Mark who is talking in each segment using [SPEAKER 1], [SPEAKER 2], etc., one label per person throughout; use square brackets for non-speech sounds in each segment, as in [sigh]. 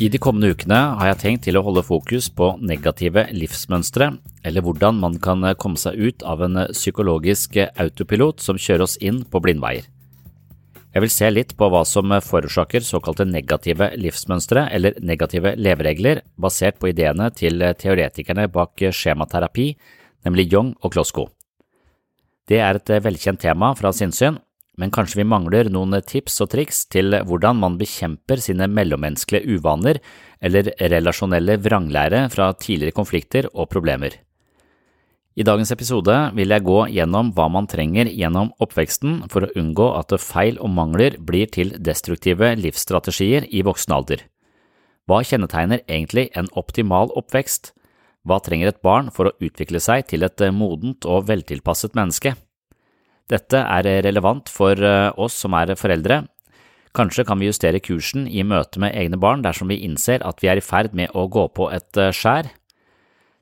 [SPEAKER 1] I de kommende ukene har jeg tenkt til å holde fokus på negative livsmønstre, eller hvordan man kan komme seg ut av en psykologisk autopilot som kjører oss inn på blindveier. Jeg vil se litt på hva som forårsaker såkalte negative livsmønstre eller negative leveregler, basert på ideene til teoretikerne bak skjematerapi, nemlig Young og Klosko. Det er et velkjent tema fra sinnssyn, men kanskje vi mangler noen tips og triks til hvordan man bekjemper sine mellommenneskelige uvaner eller relasjonelle vranglære fra tidligere konflikter og problemer. I dagens episode vil jeg gå gjennom hva man trenger gjennom oppveksten for å unngå at feil og mangler blir til destruktive livsstrategier i voksen alder. Hva kjennetegner egentlig en optimal oppvekst? Hva trenger et barn for å utvikle seg til et modent og veltilpasset menneske? Dette er relevant for oss som er foreldre. Kanskje kan vi justere kursen i møte med egne barn dersom vi innser at vi er i ferd med å gå på et skjær.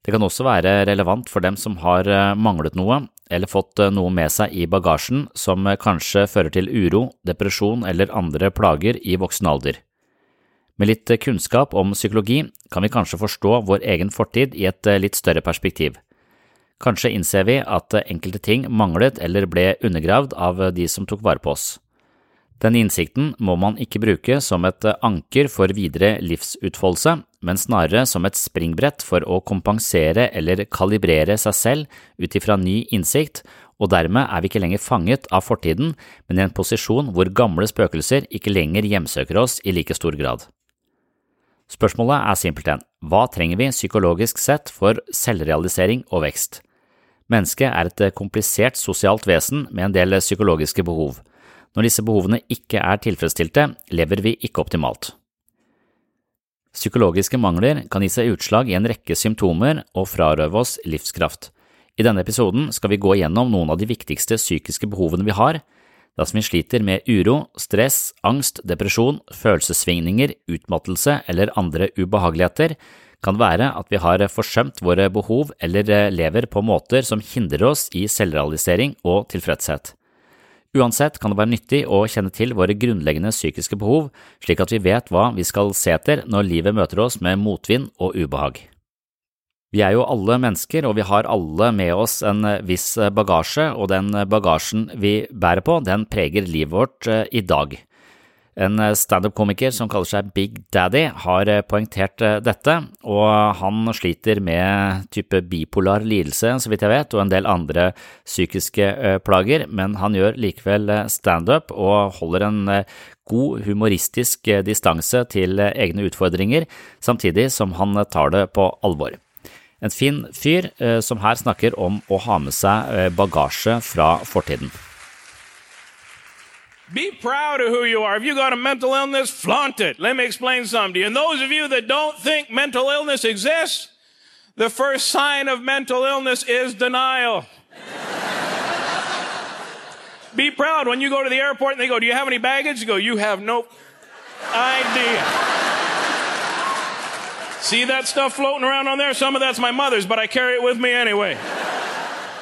[SPEAKER 1] Det kan også være relevant for dem som har manglet noe eller fått noe med seg i bagasjen som kanskje fører til uro, depresjon eller andre plager i voksen alder. Med litt kunnskap om psykologi kan vi kanskje forstå vår egen fortid i et litt større perspektiv. Kanskje innser vi at enkelte ting manglet eller ble undergravd av de som tok vare på oss. Den innsikten må man ikke bruke som et anker for videre livsutfoldelse, men snarere som et springbrett for å kompensere eller kalibrere seg selv ut ifra ny innsikt, og dermed er vi ikke lenger fanget av fortiden, men i en posisjon hvor gamle spøkelser ikke lenger hjemsøker oss i like stor grad. Spørsmålet er simpelthen, hva trenger vi psykologisk sett for selvrealisering og vekst? Mennesket er et komplisert sosialt vesen med en del psykologiske behov. Når disse behovene ikke er tilfredsstilte, lever vi ikke optimalt. Psykologiske mangler kan gi seg utslag i en rekke symptomer og frarøve oss livskraft. I denne episoden skal vi gå gjennom noen av de viktigste psykiske behovene vi har, dersom vi sliter med uro, stress, angst, depresjon, følelsessvingninger, utmattelse eller andre ubehageligheter, kan være at vi har forsømt våre behov eller lever på måter som hindrer oss i selvrealisering og tilfredshet. Uansett kan det være nyttig å kjenne til våre grunnleggende psykiske behov, slik at vi vet hva vi skal se etter når livet møter oss med motvind og ubehag. Vi er jo alle mennesker, og vi har alle med oss en viss bagasje, og den bagasjen vi bærer på, den preger livet vårt i dag. En standup-komiker som kaller seg Big Daddy, har poengtert dette, og han sliter med type bipolar lidelse, så vidt jeg vet, og en del andre psykiske plager, men han gjør likevel standup og holder en god humoristisk distanse til egne utfordringer, samtidig som han tar det på alvor. En fin fyr som her snakker om å ha med seg bagasje fra fortiden.
[SPEAKER 2] Be proud of who you are. If you got a mental illness, flaunt it. Let me explain something to you. And those of you that don't think mental illness exists, the first sign of mental illness is denial. [laughs] Be proud when you go to the airport and they go, Do you have any baggage? You go, You have no idea. See that stuff floating around on there? Some of that's my mother's, but I carry it with me anyway.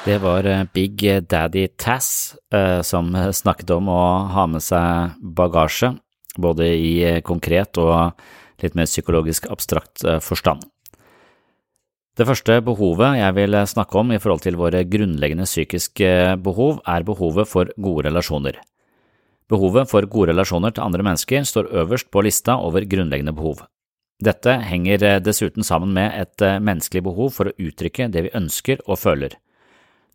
[SPEAKER 1] Det var eh, Big Daddy Tass eh, som snakket om å ha med seg bagasje, både i eh, konkret og litt mer psykologisk abstrakt forstand. Det første behovet jeg vil snakke om i forhold til våre grunnleggende psykiske behov, er behovet for gode relasjoner. Behovet for gode relasjoner til andre mennesker står øverst på lista over grunnleggende behov. Dette henger dessuten sammen med et menneskelig behov for å uttrykke det vi ønsker og føler.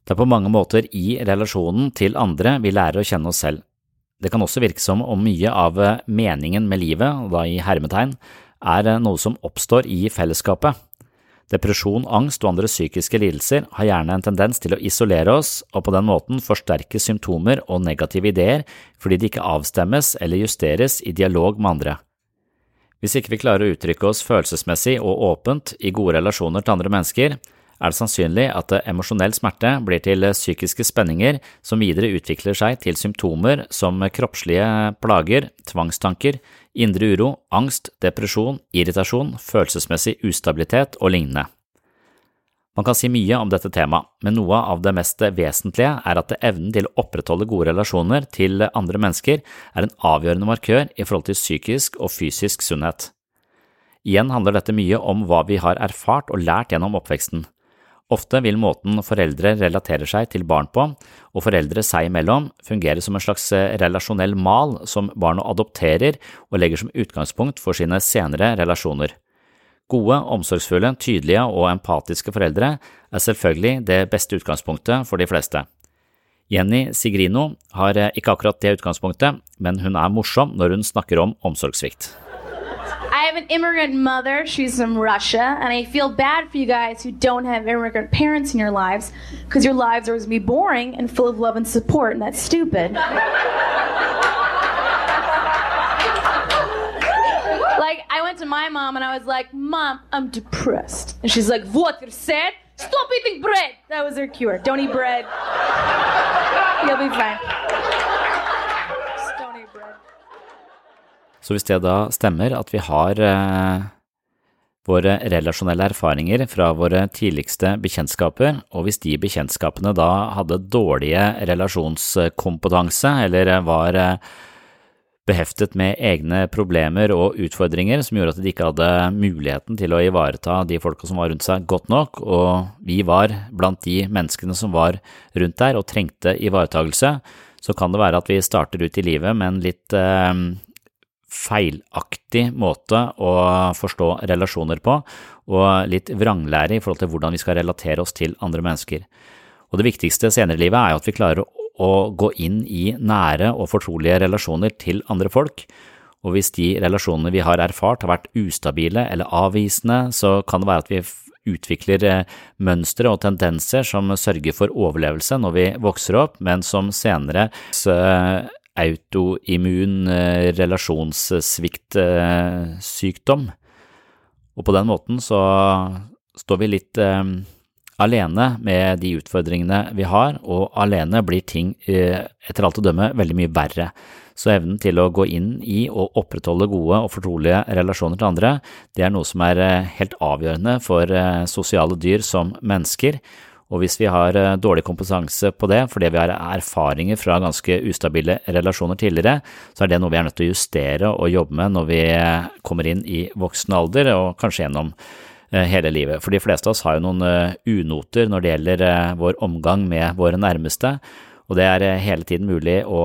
[SPEAKER 1] Det er på mange måter i relasjonen til andre vi lærer å kjenne oss selv. Det kan også virke som om mye av meningen med livet, da i hermetegn, er noe som oppstår i fellesskapet. Depresjon, angst og andre psykiske lidelser har gjerne en tendens til å isolere oss og på den måten forsterke symptomer og negative ideer fordi de ikke avstemmes eller justeres i dialog med andre. Hvis ikke vi klarer å uttrykke oss følelsesmessig og åpent i gode relasjoner til andre mennesker, er det sannsynlig at emosjonell smerte blir til psykiske spenninger som videre utvikler seg til symptomer som kroppslige plager, tvangstanker, indre uro, angst, depresjon, irritasjon, følelsesmessig ustabilitet og lignende. Man kan si mye om dette temaet, men noe av det mest vesentlige er at evnen til å opprettholde gode relasjoner til andre mennesker er en avgjørende markør i forhold til psykisk og fysisk sunnhet. Igjen handler dette mye om hva vi har erfart og lært gjennom oppveksten. Ofte vil måten foreldre relaterer seg til barn på, og foreldre seg imellom, fungere som en slags eh, relasjonell mal som barnet adopterer og legger som utgangspunkt for sine senere relasjoner. Gode, omsorgsfulle, tydelige og empatiske foreldre er selvfølgelig det beste utgangspunktet for de fleste. Jenny Sigrino har eh, ikke akkurat det utgangspunktet, men hun er morsom når hun snakker om omsorgssvikt.
[SPEAKER 3] I have an immigrant mother. She's from Russia. And I feel bad for you guys who don't have immigrant parents in your lives because your lives are to be boring and full of love and support, and that's stupid. like, I went to my mom and I was like, Mom, I'm depressed. And she's like, What? You're sad? Stop eating bread. That was her cure. Don't eat bread. You'll be fine.
[SPEAKER 1] Så hvis det da stemmer at vi har eh, våre relasjonelle erfaringer fra våre tidligste bekjentskaper, og hvis de bekjentskapene da hadde dårlige relasjonskompetanse eller var eh, beheftet med egne problemer og utfordringer som gjorde at de ikke hadde muligheten til å ivareta de folka som var rundt seg godt nok, og vi var blant de menneskene som var rundt der og trengte ivaretagelse, så kan det være at vi starter ut i livet med en litt eh, feilaktig måte å forstå relasjoner på, og litt vranglære i forhold til hvordan vi skal relatere oss til andre mennesker. Og det viktigste senere i livet er jo at vi klarer å gå inn i nære og fortrolige relasjoner til andre folk, og hvis de relasjonene vi har erfart har vært ustabile eller avvisende, så kan det være at vi utvikler eh, mønstre og tendenser som sørger for overlevelse når vi vokser opp, men som senere autoimmun eh, relasjonssviktsykdom. Og på den måten så står vi litt eh, alene med de utfordringene vi har, og alene blir ting eh, etter alt å dømme veldig mye verre. Så evnen til å gå inn i og opprettholde gode og fortrolige relasjoner til andre, det er noe som er eh, helt avgjørende for eh, sosiale dyr som mennesker, og hvis vi har eh, dårlig kompetanse på det fordi vi har erfaringer fra ganske ustabile relasjoner tidligere, så er det noe vi er nødt til å justere og jobbe med når vi eh, kommer inn i voksen alder, og kanskje gjennom eh, hele livet. For de fleste av oss har jo noen unoter når det gjelder vår omgang med våre nærmeste, Og det er hele tiden mulig å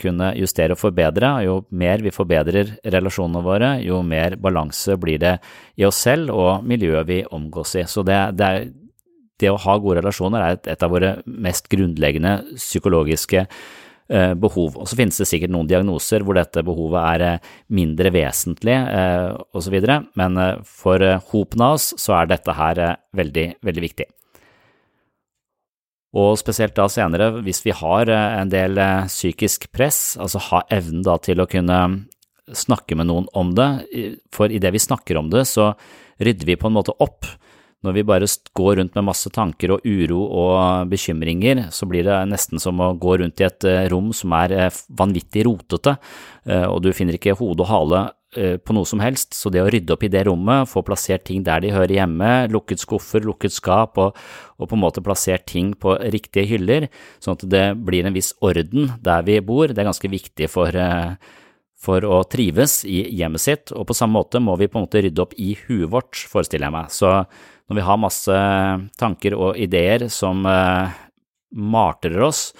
[SPEAKER 1] kunne justere og forbedre. Jo mer vi forbedrer relasjonene våre, jo mer balanse blir det i oss selv og miljøet vi omgås i. Så det, det, er, det å ha gode relasjoner er et, et av våre mest grunnleggende psykologiske eh, behov. Og så finnes det sikkert noen diagnoser hvor dette behovet er eh, mindre vesentlig eh, osv., men eh, for hopen av oss så er dette her veldig, veldig viktig. Og spesielt da senere, hvis vi har en del psykisk press, altså ha evnen da til å kunne snakke med noen om det, for idet vi snakker om det, så rydder vi på en måte opp. Når vi bare går rundt med masse tanker og uro og bekymringer, så blir det nesten som å gå rundt i et eh, rom som er vanvittig rotete, og du finner ikke hode og hale Eh, på noe som helst, så det å rydde opp i det rommet, få plassert ting der de hører hjemme, lukket skuffer, lukket skap og, og, på en måte plassert ting på riktige hyller, sånn at det blir en viss orden der vi bor, det er ganske viktig for, eh, for å trives i hjemmet sitt, og på samme måte må vi på en måte rydde opp i huet vårt, forestiller jeg meg. Så når vi har masse tanker og ideer som uh, martrer oss,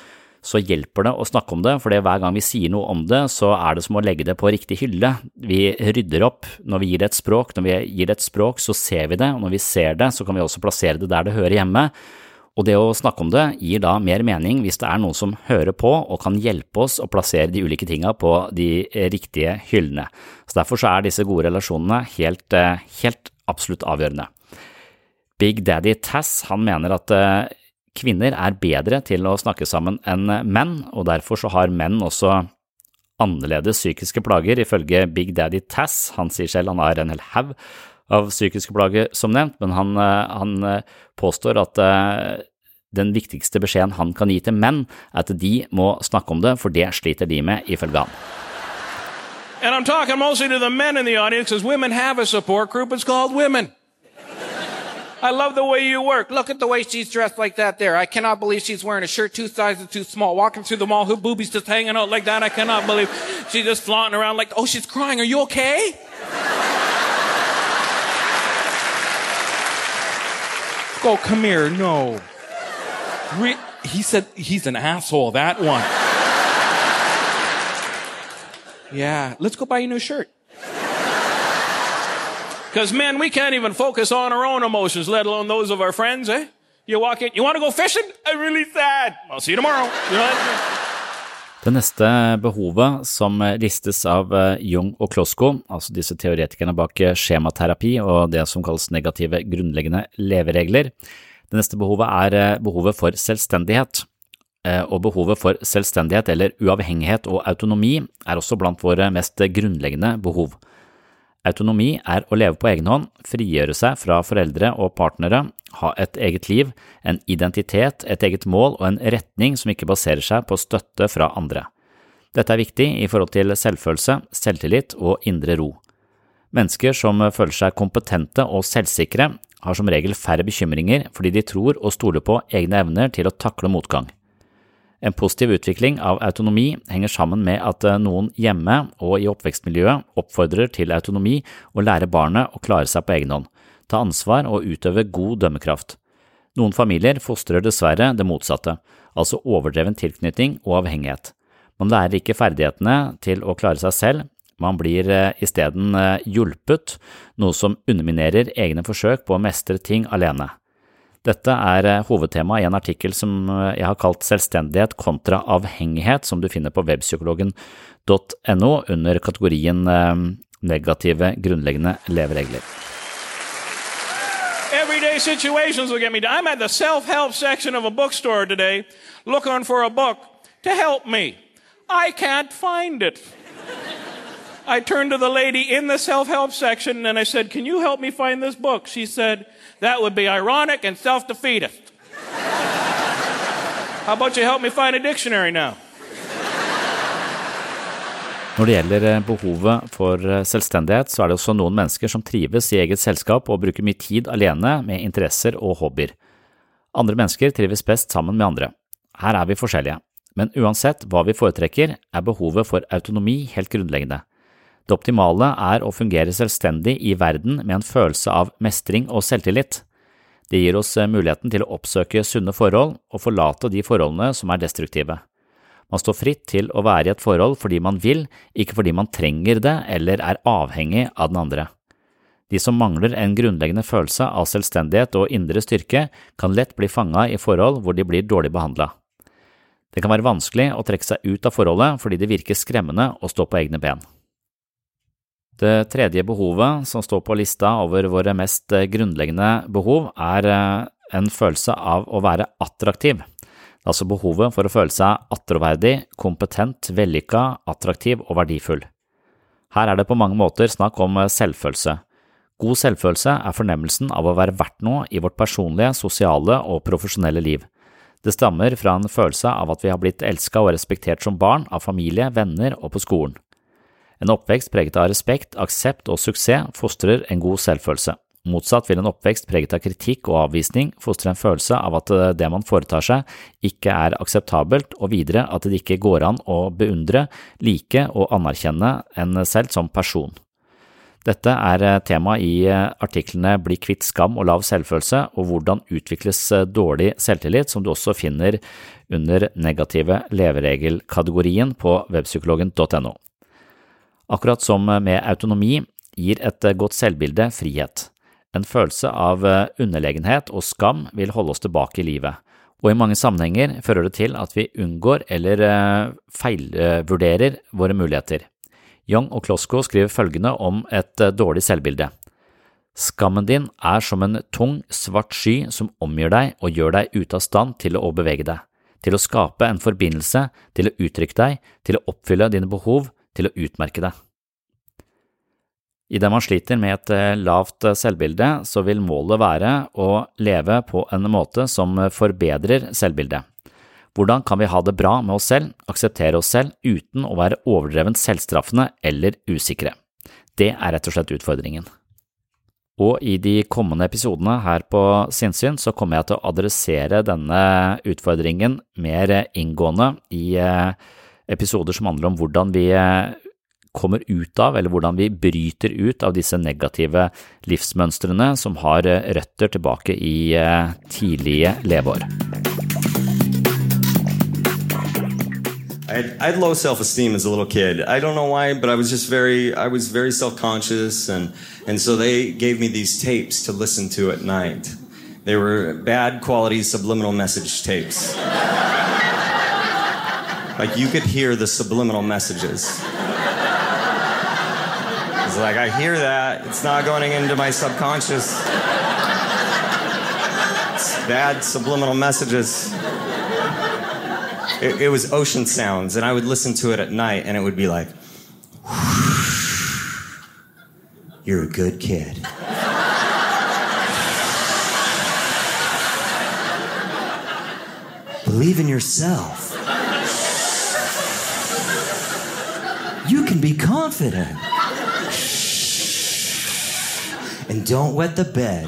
[SPEAKER 1] så hjelper det å snakke om det, for hver gang vi sier noe om det, så er det som å legge det på riktig hylle. Vi rydder opp når vi gir det et språk, når vi gir det et språk, så ser vi det, og når vi ser det, så kan vi også plassere det der det hører hjemme. Og det å snakke om det gir da mer mening hvis det er noen som hører på og kan hjelpe oss å plassere de ulike tinga på de riktige hyllene. Så Derfor så er disse gode relasjonene helt, eh, helt absolutt avgjørende. Big Daddy Tass han mener at eh, Kvinner er bedre til å snakke sammen enn menn, og derfor så har menn også annerledes psykiske plager, ifølge Big Daddy Tass. Han sier selv han har en hel haug av psykiske plager, som nevnt, men han, eh, han eh, påstår at eh, den viktigste beskjeden han kan gi til menn, er at de må snakke om det, for det sliter de med, ifølge han.
[SPEAKER 2] And I'm talking mostly to the men in the audience because women have a support group. It's called Women. I love the way you work. Look at the way she's dressed like that there. I cannot believe she's wearing a shirt two sizes too small, walking through the mall, her boobies just hanging out like that. I cannot believe she's just flaunting around like, oh, she's crying. Are you okay? Go, come here. No. Re- he said he's an asshole, that one. Yeah, let's go buy you a new shirt. Because men, we can't even focus on our own emotions, let alone those of our friends, eh? You walk in, you want to go fishing? I'm really sad. I'll see you tomorrow. You know?
[SPEAKER 1] Det neste behovet som listes av eh, Jung og Klosko, altså disse teoretikerne bak eh, skjematerapi og det som kalles negative grunnleggende leveregler, det neste behovet er eh, behovet for selvstendighet. Og behovet for selvstendighet eller uavhengighet og autonomi er også blant våre mest grunnleggende behov. Autonomi er å leve på egen hånd, frigjøre seg fra foreldre og partnere, ha et eget liv, en identitet, et eget mål og en retning som ikke baserer seg på støtte fra andre. Dette er viktig i forhold til selvfølelse, selvtillit og indre ro. Mennesker som føler seg kompetente og selvsikre, har som regel færre bekymringer fordi de tror og stoler på egne evner til å takle motgang. En positiv utvikling av autonomi henger sammen med at eh, noen hjemme og i oppvekstmiljøet oppfordrer til autonomi og lærer barnet å klare seg på egen hånd, ta ansvar og utøve god dømmekraft. Noen familier fostrer dessverre det motsatte, altså overdreven tilknytning og avhengighet. Man lærer ikke ferdighetene til å klare seg selv, man blir eh, isteden eh, hjulpet, noe som underminerer egne forsøk på å mestre ting alene. Dette er hovedtemaet hovedtema i en artikkel som eh, jeg har kalt Selvstendighet kontra avhengighet, som du finner på webpsykologen.no under kategorien eh, Negative grunnleggende leveregler.
[SPEAKER 2] Everyday situations will get me down. I'm at the self help section of a bookstore today looking for a book to help me. I can't find it. I turned to the lady in the self help section and I said, Can you help me find this book? She said, That would be ironic and self defeatist. How about you help me find a dictionary now?
[SPEAKER 1] Når det gjelder eh, behovet for eh, selvstendighet, så er det også noen mennesker som trives i eget selskap og bruker mye tid alene med interesser og hobbyer. Andre mennesker trives best sammen med andre. Her er vi forskjellige, men uansett hva vi foretrekker, er behovet for autonomi helt grunnleggende. Det optimale er å fungere selvstendig i verden med en følelse av mestring og selvtillit. Det gir oss eh, muligheten til å oppsøke sunne forhold og forlate de forholdene som er destruktive. Man står fritt til å være i et forhold fordi man vil, ikke fordi man trenger det eller er avhengig av den andre. De som mangler en grunnleggende følelse av selvstendighet og indre styrke, kan lett bli fanga i forhold hvor de blir dårlig behandla. Det kan være vanskelig å trekke seg ut av forholdet fordi det virker skremmende å stå på egne ben. Det tredje behovet som står på lista over våre mest grunnleggende behov, er eh, en følelse av å være attraktiv. Det er altså behovet for å føle seg attråverdig, kompetent, vellykka, attraktiv og verdifull. Her er det på mange måter snakk om selvfølelse. God selvfølelse er fornemmelsen av å være verdt noe i vårt personlige, sosiale og profesjonelle liv. Det stammer fra en følelse av at vi har blitt elska og respektert som barn, av familie, venner og på skolen. En oppvekst preget av respekt, aksept og suksess fostrer en god selvfølelse. Motsatt vil en oppvekst preget av kritikk og avvisning fostre en følelse av at eh, det man foretar seg, ikke er akseptabelt, og videre at det ikke går an å beundre, like og anerkjenne en selv som person. Dette er eh, tema i eh, artiklene Bli kvitt skam og lav selvfølelse og hvordan utvikles dårlig selvtillit, som du også finner under negative leveregelkategorien på webpsykologen.no. Akkurat som med autonomi gir et godt selvbilde frihet. En følelse av eh, underlegenhet og skam vil holde oss tilbake i livet, og i mange sammenhenger fører det til at vi unngår eller eh, feilvurderer våre muligheter. Young og Klosko skriver følgende om et eh, dårlig selvbilde. Skammen din er som en tung, svart sky som omgjør deg og gjør deg ute av stand til å bevege deg, til å skape en forbindelse, til å uttrykke deg, til å oppfylle dine behov, til å utmerke deg. Idet man sliter med et eh, lavt eh, selvbilde, så vil målet være å leve på en måte som forbedrer selvbildet. Hvordan kan vi ha det bra med oss selv, akseptere oss selv uten å være overdrevent selvstraffende eller usikre? Det er rett og slett utfordringen. Og i de kommende episodene her på Sinnsyn så kommer jeg til å adressere denne utfordringen mer inngående i eh, episoder som handler om hvordan vi kommer ut av, eller hvordan vi bryter ut av disse negative livsmønstrene som har eh, røtter tilbake i eh, tidlige leveår.
[SPEAKER 4] I had, I had low self-esteem as a little kid. I don't know why, but I was just very, I was very self-conscious, and and so they gave me these tapes to listen to at night. They were bad quality subliminal message tapes. Like you could hear the subliminal messages. It's like, I hear that. It's not going into my subconscious. It's bad subliminal messages. It, it was ocean sounds, and I would listen to it at night, and it would be like, You're a good kid. Believe in yourself. Can be confident. and don't wet the bed.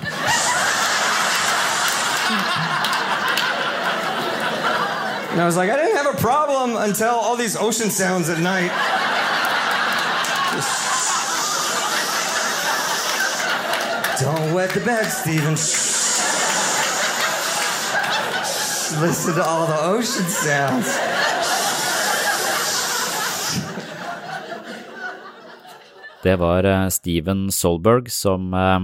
[SPEAKER 4] And I was like, I didn't have a problem until all these ocean sounds at night. Don't wet the bed, Steven. Listen to all the ocean sounds.
[SPEAKER 1] Det var eh, Steven Solberg som eh,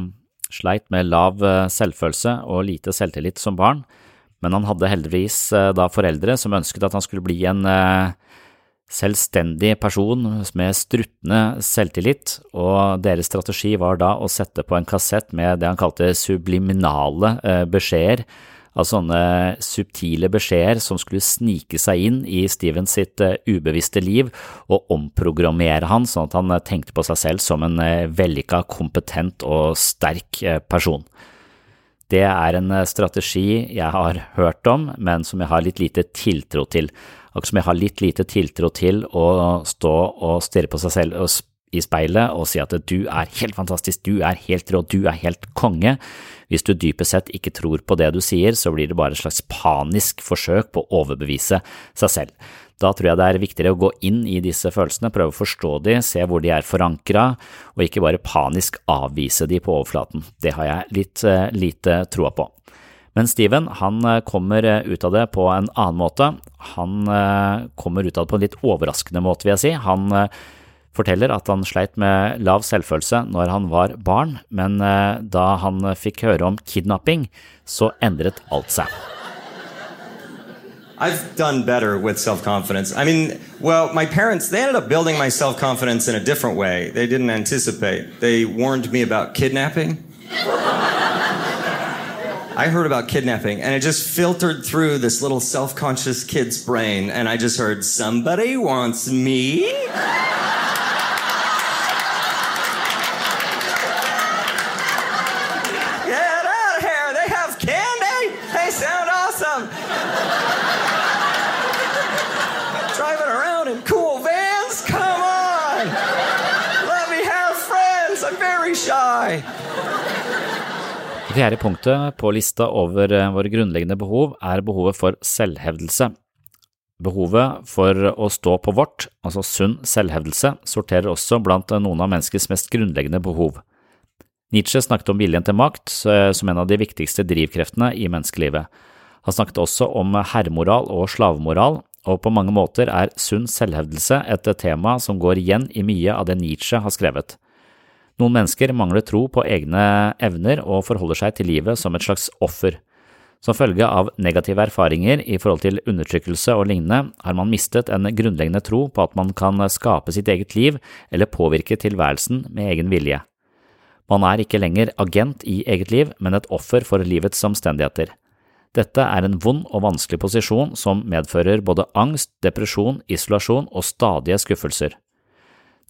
[SPEAKER 1] sleit med lav eh, selvfølelse og lite selvtillit som barn, men han hadde heldigvis da foreldre som ønsket at han skulle bli en selvstendig person med struttende selvtillit, og deres strategi var da å sette på en kassett med det han kalte subliminale beskjeder av sånne subtile beskjeder som skulle snike seg inn i Stevens sitt eh, ubevisste liv og omprogrammere han sånn at han eh, tenkte på seg selv som en eh, vellykka, kompetent og sterk person. Det er en strategi jeg har hørt om, men som jeg har litt lite tiltro til. Akkurat som jeg har litt lite tiltro til å stå og stirre på seg selv i speilet og si at du er helt fantastisk, du er helt rå, du er helt konge. Hvis du dypest sett ikke tror på det du sier, så blir det bare et slags panisk forsøk på å overbevise seg selv. Da tror jeg det er viktigere å gå inn i disse følelsene, prøve å forstå de, se hvor de er forankra, og ikke bare panisk avvise de på overflaten. Det har jeg litt eh, lite troa på. Men Steven han eh, kommer eh, ut av det på en annen måte. Han kommer ut av det på en litt overraskende måte, vil jeg si. Han forteller at han sleit med lav selvfølelse når han var barn, men da han fikk høre om kidnapping, så endret alt seg.
[SPEAKER 4] I've done better with self confidence. I mean, well, my parents, they ended up building my self confidence in a different way. They didn't anticipate. They warned me about kidnapping. I heard about kidnapping, and it just filtered through this little self conscious kid's brain, and I just heard, somebody wants me? Shy!
[SPEAKER 1] Det fjerde punktet på lista over eh, våre grunnleggende behov er behovet for selvhevdelse. Behovet for å stå på vårt, altså sunn selvhevdelse, sorterer også blant noen av menneskets mest grunnleggende behov. Nietzsche snakket om viljen til makt eh, som en av de viktigste drivkreftene i menneskelivet. Han snakket også om herremoral og slavemoral, og på mange måter er sunn selvhevdelse et tema som går igjen i mye av det Nietzsche har skrevet. Noen mennesker mangler tro på egne evner og forholder seg til livet som et slags offer. Som følge av negative erfaringer i forhold til undertrykkelse og lignende, har man mistet en grunnleggende tro på at man kan skape sitt eget liv eller påvirke tilværelsen med egen vilje. Man er ikke lenger agent i eget liv, men et offer for livets omstendigheter. Dette er en vond og vanskelig posisjon som medfører både angst, depresjon, isolasjon og stadige skuffelser.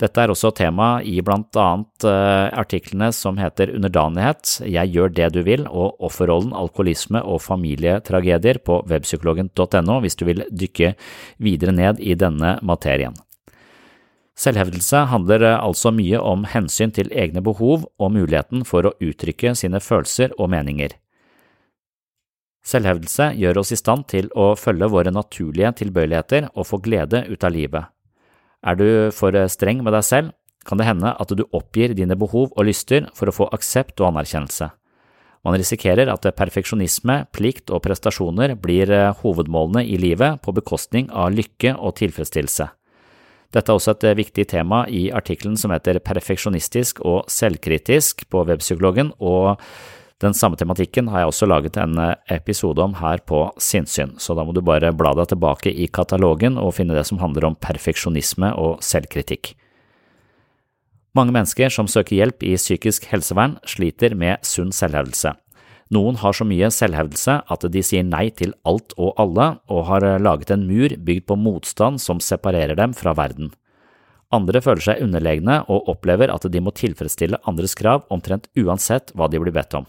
[SPEAKER 1] Dette er også tema i blant annet uh, artiklene som heter Underdanighet, Jeg gjør det du vil og Offerrollen, alkoholisme og familietragedier på webpsykologen.no hvis du vil dykke videre ned i denne materien. Selvhevdelse handler uh, altså mye om hensyn til egne behov og muligheten for å uttrykke sine følelser og meninger. Selvhevdelse gjør oss i stand til å følge våre naturlige tilbøyeligheter og få glede ut av livet. Er du for streng med deg selv, kan det hende at du oppgir dine behov og lyster for å få aksept og anerkjennelse. Man risikerer at perfeksjonisme, plikt og prestasjoner blir hovedmålene i livet på bekostning av lykke og tilfredsstillelse. Dette er også et viktig tema i artikkelen som heter Perfeksjonistisk og selvkritisk på Webpsykologen, og den samme tematikken har jeg også laget en eh, episode om her på Sinnsyn, så da må du bare bla deg tilbake i katalogen og finne det som handler om perfeksjonisme og selvkritikk. Mange mennesker som søker hjelp i psykisk helsevern, sliter med sunn selvhevdelse. Noen har så mye selvhevdelse at de sier nei til alt og alle, og har laget en mur bygd på motstand som separerer dem fra verden. Andre føler seg underlegne og opplever at de må tilfredsstille andres krav omtrent uansett hva de blir bedt om.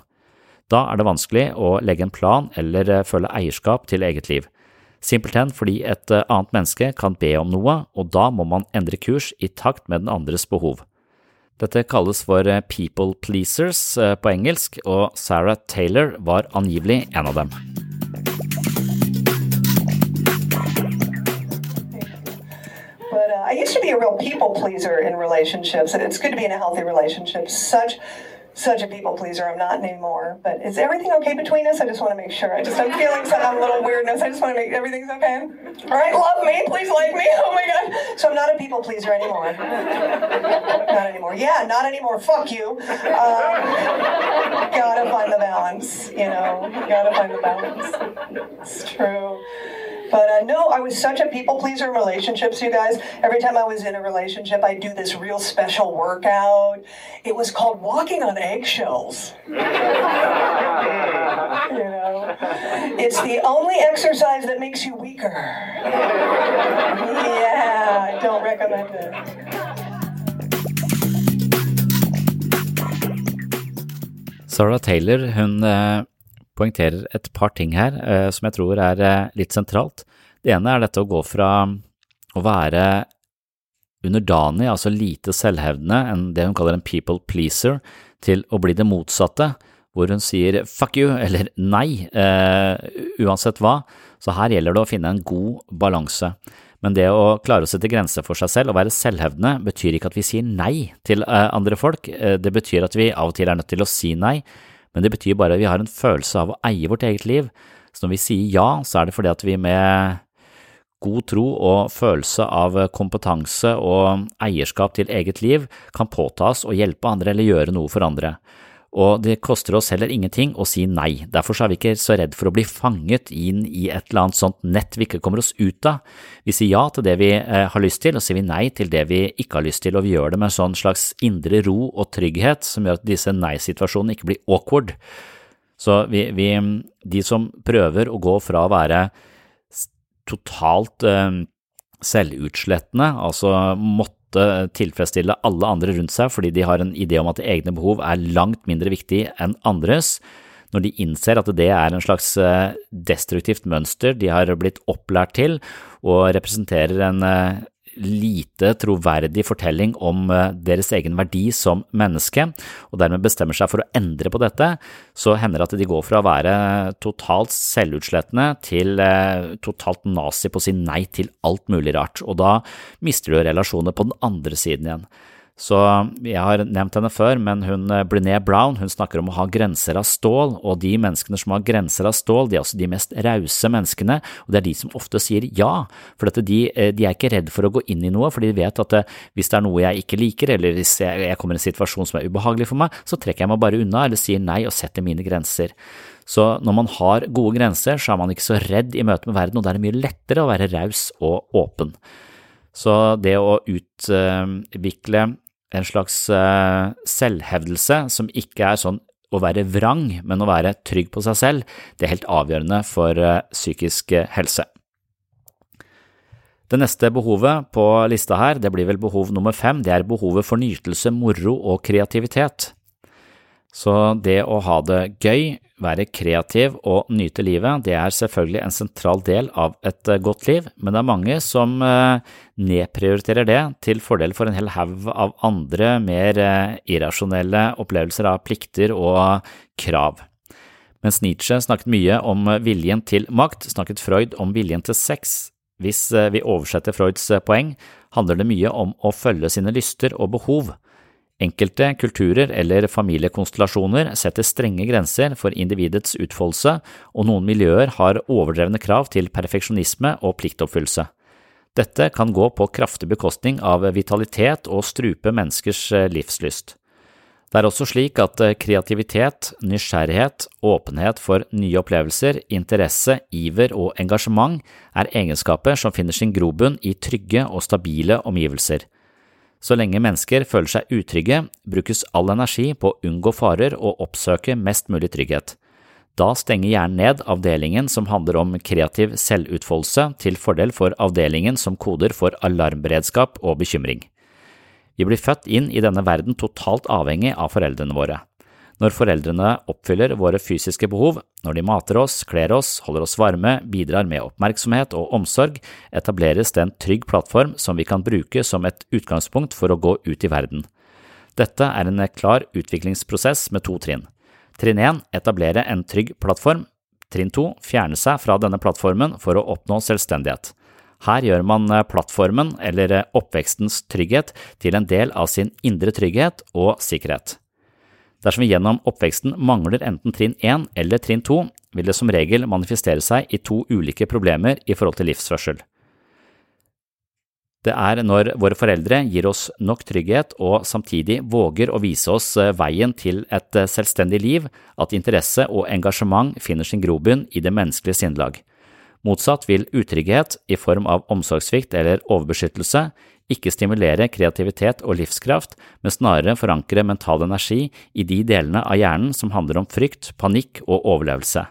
[SPEAKER 1] Da er det vanskelig å legge en plan eller eh, føle eierskap til eget liv. Simpelthen fordi et eh, annet menneske kan be om noe, og da må man endre kurs i takt med den andres behov. Dette kalles for eh, people pleasers på engelsk, og Sarah Taylor var angivelig en av dem.
[SPEAKER 5] But uh, I used to be a real people pleaser in relationships, and it's good to be in a healthy relationship. Such such a people pleaser. I'm not anymore. But is everything okay between us? I just want to make sure. I just I'm feeling some little weirdness. I just want to make everything's okay. All right, love me, please like me. Oh my god. So I'm not a people pleaser anymore. not anymore. Yeah, not anymore. Fuck you. Um, gotta find the balance. You know, gotta find the balance. It's true. But uh, no, I was such a people pleaser in relationships, you guys. Every time I was in a relationship, I'd do this real special workout. It was called walking on eggshells. [laughs] you know, it's the only exercise that makes you weaker. Yeah, I don't recommend it.
[SPEAKER 1] Sarah Taylor hun eh, poengterer et par ting her eh, som jeg tror er eh, litt sentralt. Det ene er dette å gå fra å være underdanig, altså lite selvhevdende, enn det hun kaller en people pleaser, til å bli det motsatte, hvor hun sier fuck you [laughs] eller nei, eh, uansett hva, så her gjelder det å finne en god balanse. Men det å klare å sette grenser for seg selv og være selvhevdende betyr ikke at vi sier nei til andre folk, det betyr at vi av og til er nødt til å si nei, men det betyr bare at vi har en følelse av å eie vårt eget liv. Så når vi sier ja, så er det fordi at vi med god tro og følelse av kompetanse og eierskap til eget liv kan påta oss å hjelpe andre eller gjøre noe for andre. Og det koster oss heller ingenting å si nei, derfor er vi ikke så redd for å bli fanget inn i et eller annet sånt nett vi ikke kommer oss ut av. Vi sier ja til det vi eh, har lyst til, og sier vi nei til det vi ikke har lyst til, og vi gjør det med en sånn slags indre ro og trygghet som gjør at disse nei-situasjonene ikke blir awkward. Så vi, vi, de som prøver å gå fra å være totalt eh, selvutslettende, altså måtte tilfredsstille alle andre rundt seg fordi de har en idé om at egne behov er langt mindre viktig enn andres, når de innser at det er en slags eh, destruktivt mønster de har blitt opplært til og representerer en eh, lite troverdig fortelling om eh, deres egen verdi som menneske, og dermed bestemmer seg for å endre på dette, så hender det at de går fra å være totalt selvutslettende til eh, totalt nazi på å si nei til alt mulig rart, og da mister du relasjoner på den andre siden igjen. Så jeg har nevnt henne før, men hun eh, Brené Brown hun snakker om å ha grenser av stål, og de menneskene som har grenser av stål, de er også de mest rause menneskene, og det er de som ofte sier ja, for de, eh, de, er ikke redd for å gå inn i noe, for de vet at eh, hvis det er noe jeg ikke liker, eller hvis jeg, jeg kommer i en situasjon som er ubehagelig for meg, så trekker jeg meg bare unna eller sier nei og setter mine grenser. Så når man har gode grenser, så er man ikke så redd i møte med verden, og da er det mye lettere å være raus og åpen. Så det å utvikle en slags uh, selvhevdelse som ikke er sånn å være vrang, men å være trygg på seg selv, det er helt avgjørende for uh, psykisk helse. Det neste behovet på lista her, det blir vel behov nummer fem, det er behovet for nytelse, moro og kreativitet. Så det å ha det gøy, være kreativ og nyte livet, det er selvfølgelig en sentral del av et eh, godt liv, men det er mange som eh, nedprioriterer det til fordel for en hel haug av andre, mer eh, irrasjonelle opplevelser av plikter og krav. Mens Nietzsche snakket mye om viljen til makt, snakket Freud om viljen til sex. Hvis vi oversetter Freuds poeng, handler det mye om å følge sine lyster og behov. Enkelte kulturer eller familiekonstellasjoner setter strenge grenser for individets utfoldelse, og noen miljøer har overdrevne krav til perfeksjonisme og pliktoppfyllelse. Dette kan gå på kraftig bekostning av vitalitet og strupe menneskers eh, livslyst. Det er også slik at eh, kreativitet, nysgjerrighet, åpenhet for nye opplevelser, interesse, iver og engasjement er egenskaper som finner sin grobunn i trygge og stabile omgivelser. Så lenge mennesker føler seg utrygge, brukes all energi på å unngå farer og oppsøke mest mulig trygghet. Da stenger hjernen ned avdelingen som handler om kreativ selvutfoldelse, til fordel for avdelingen som koder for alarmberedskap og bekymring. Vi blir født inn i denne verden totalt avhengig av foreldrene våre. Når foreldrene oppfyller våre fysiske behov, når de mater oss, kler oss, holder oss varme, bidrar med oppmerksomhet og omsorg, etableres det en trygg plattform som vi kan bruke som et utgangspunkt for å gå ut i verden. Dette er en klar utviklingsprosess med to trinn. Trinn 1 etablere en trygg plattform. Trinn 2 fjerne seg fra denne plattformen for å oppnå selvstendighet. Her gjør man plattformen, eller oppvekstens trygghet, til en del av sin indre trygghet og sikkerhet. Dersom vi gjennom oppveksten mangler enten trinn 1 eller trinn 2, vil det som regel manifestere seg i to ulike problemer i forhold til livsførsel. Det er når våre foreldre gir oss nok trygghet og samtidig våger å vise oss eh, veien til et eh, selvstendig liv, at interesse og engasjement finner sin grobunn i det menneskelige sinnelag. Motsatt vil utrygghet i form av omsorgssvikt eller overbeskyttelse ikke stimulere kreativitet og livskraft, men snarere forankre mental energi i de delene av hjernen som handler om frykt, panikk og overlevelse.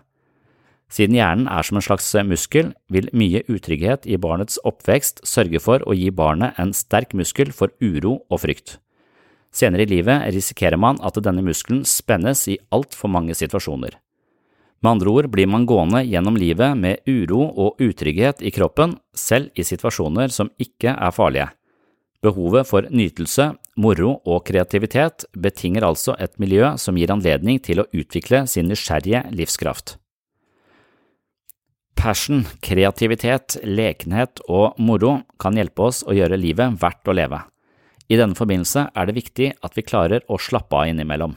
[SPEAKER 1] Siden hjernen er som en slags muskel, vil mye utrygghet i barnets oppvekst sørge for å gi barnet en sterk muskel for uro og frykt. Senere i livet risikerer man at denne muskelen spennes i altfor mange situasjoner. Med andre ord blir man gående gjennom livet med uro og utrygghet i kroppen, selv i situasjoner som ikke er farlige. Behovet for nytelse, moro og kreativitet betinger altså et miljø som gir anledning til å utvikle sin nysgjerrige livskraft. Passion, kreativitet, lekenhet og moro kan hjelpe oss å gjøre livet verdt å leve. I denne forbindelse er det viktig at vi klarer å slappe av innimellom.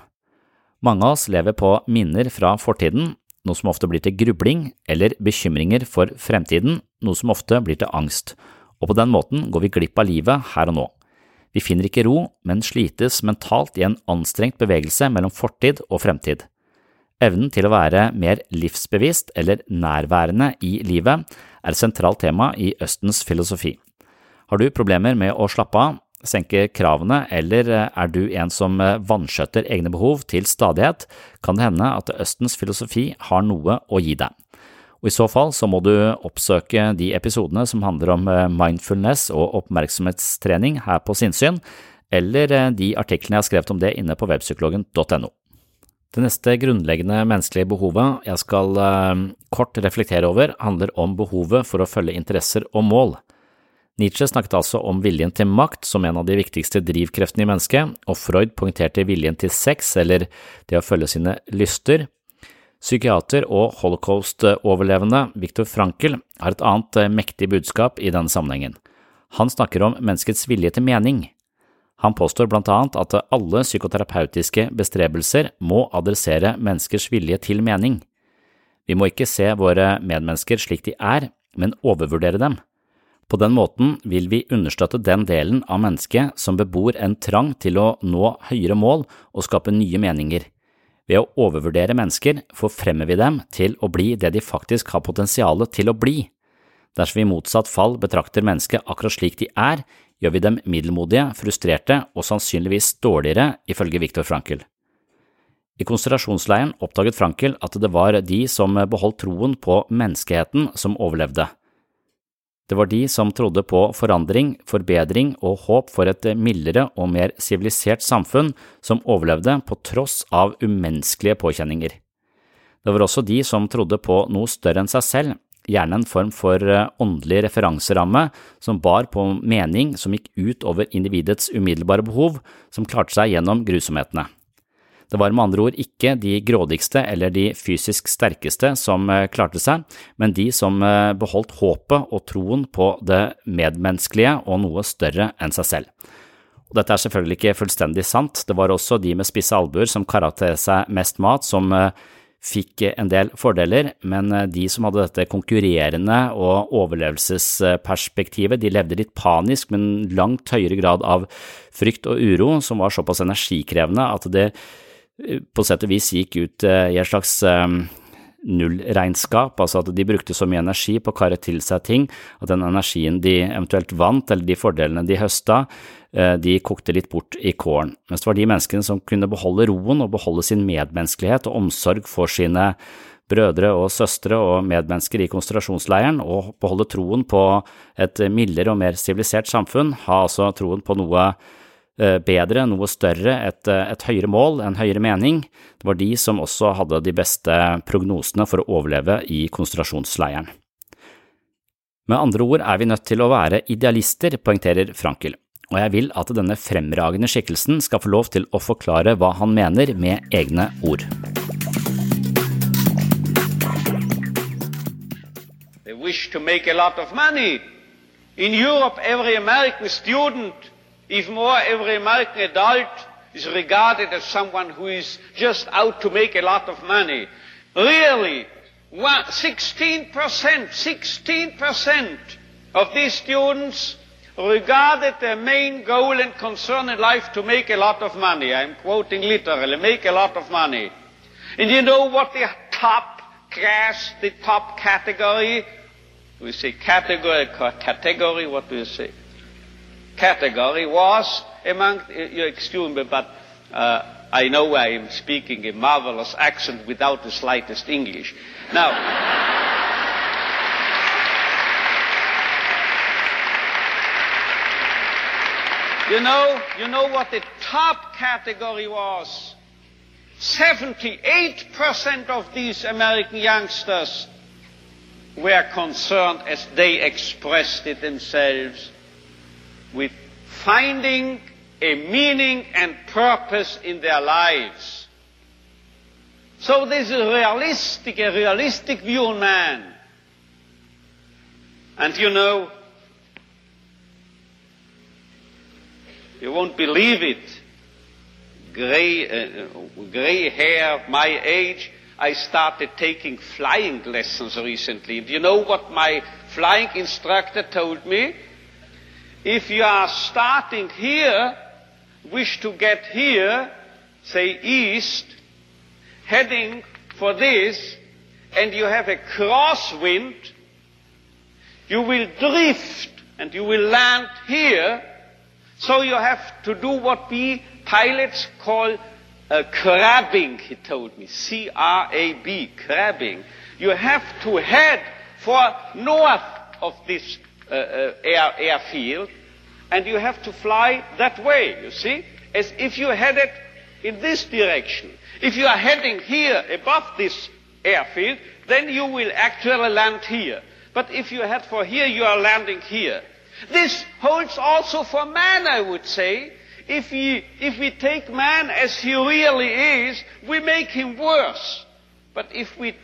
[SPEAKER 1] Mange av oss lever på minner fra fortiden, noe som ofte blir til grubling, eller bekymringer for fremtiden, noe som ofte blir til angst, og på den måten går vi glipp av livet her og nå. Vi finner ikke ro, men slites mentalt i en anstrengt bevegelse mellom fortid og fremtid. Evnen til å være mer livsbevisst eller nærværende i livet er et sentralt tema i Østens filosofi. Har du problemer med å slappe av, senke kravene, eller er du en som vanskjøtter egne behov til stadighet, kan det hende at Østens filosofi har noe å gi deg. Og I så fall så må du oppsøke de episodene som handler om mindfulness og oppmerksomhetstrening her på Sinnsyn, eller de artiklene jeg har skrevet om det inne på webpsykologen.no. Det neste grunnleggende menneskelige behovet jeg skal kort reflektere over, handler om behovet for å følge interesser og mål. Nietzsche snakket altså om viljen til makt som en av de viktigste drivkreftene i mennesket, og Freud poengterte viljen til sex, eller det å følge sine lyster. Psykiater og holocaust-overlevende Viktor Frankel har et annet mektig budskap i denne sammenhengen. Han snakker om menneskets vilje til mening. Han påstår blant annet at alle psykoterapeutiske bestrebelser må adressere menneskers vilje til mening. Vi må ikke se våre medmennesker slik de er, men overvurdere dem. På den måten vil vi understøtte den delen av mennesket som bebor en trang til å nå høyere mål og skape nye meninger. Ved å overvurdere mennesker forfremmer vi dem til å bli det de faktisk har potensialet til å bli. Dersom vi i motsatt fall betrakter mennesket akkurat slik de er, gjør vi dem middelmodige, frustrerte og sannsynligvis dårligere, ifølge Viktor Frankel. I konsentrasjonsleiren oppdaget Frankel at det var de som beholdt troen på menneskeheten som overlevde. Det var de som trodde på forandring, forbedring og håp for et mildere og mer sivilisert samfunn som overlevde på tross av umenneskelige påkjenninger. Det var også de som trodde på noe større enn seg selv, gjerne en form for åndelig referanseramme som bar på mening som gikk ut over individets umiddelbare behov, som klarte seg gjennom grusomhetene. Det var med andre ord ikke de grådigste eller de fysisk sterkeste som klarte seg, men de som beholdt håpet og troen på det medmenneskelige og noe større enn seg selv. Og dette er selvfølgelig ikke fullstendig sant, det var også de med spisse albuer som kara til seg mest mat, som fikk en del fordeler, men de som hadde dette konkurrerende og overlevelsesperspektivet, de levde litt panisk men langt høyere grad av frykt og uro, som var såpass energikrevende at det på sett og vis gikk ut i et slags nullregnskap, altså at de brukte så mye energi på å kare til seg ting at den energien de eventuelt vant, eller de fordelene de høsta, de kokte litt bort i kålen. Mens det var de menneskene som kunne beholde roen og beholde sin medmenneskelighet og omsorg for sine brødre og søstre og medmennesker i konsentrasjonsleiren, og beholde troen på et mildere og mer sivilisert samfunn, ha altså troen på noe bedre, noe større, et, et, høyere mål, en høyere mening. Det var de som også hadde de beste prognosene for å overleve i konsentrasjonsleiren. Med andre ord er vi nødt til å være idealister, poengterer Frankel, og jeg vil at denne fremragende skikkelsen skal få lov til å forklare hva han mener med egne ord.
[SPEAKER 6] They wish to make a lot of money. In Europe, every American student Even more, every American adult is regarded as someone who is just out to make a lot of money. Really, 16%, 16% of these students regarded their main goal and concern in life to make a lot of money. I'm quoting literally, make a lot of money. And you know what the top class, the top category, we say category, category, what do you say? Category was among, you excuse me, but uh, I know I am speaking a marvelous accent without the slightest English. Now, you know, you know what the top category was? 78% of these American youngsters were concerned, as they expressed it themselves, with finding a meaning and purpose in their lives. So there's a realistic, a realistic view on man. And you know, you won't believe it. Gray, uh, gray hair, my age, I started taking flying lessons recently. Do you know what my flying instructor told me? If you are starting here, wish to get here, say east, heading for this, and you have a crosswind, you will drift and you will land here. So you have to do what we pilots call uh, crabbing, he told me. C-R-A-B, crabbing. You have to head for north of this Uh, uh, air, airfield, and you have to fly that way, you see? As if you headed in this direction. If you are heading here above this airfield, then you will actually land here. But if you head for here, you are landing here. This holds also for man, I would say. If we, if we take man as he really is, we make him worse. But if we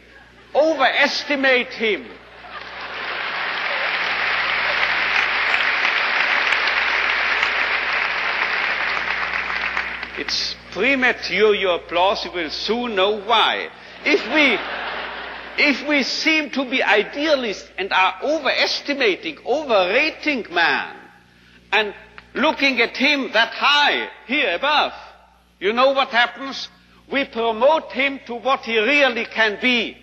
[SPEAKER 6] overestimate him, it's premature your applause, you will soon know why. If we, if we seem to be idealists and are overestimating, overrating man, and looking at him that high, here above, you know what happens? We promote him to what he really can be.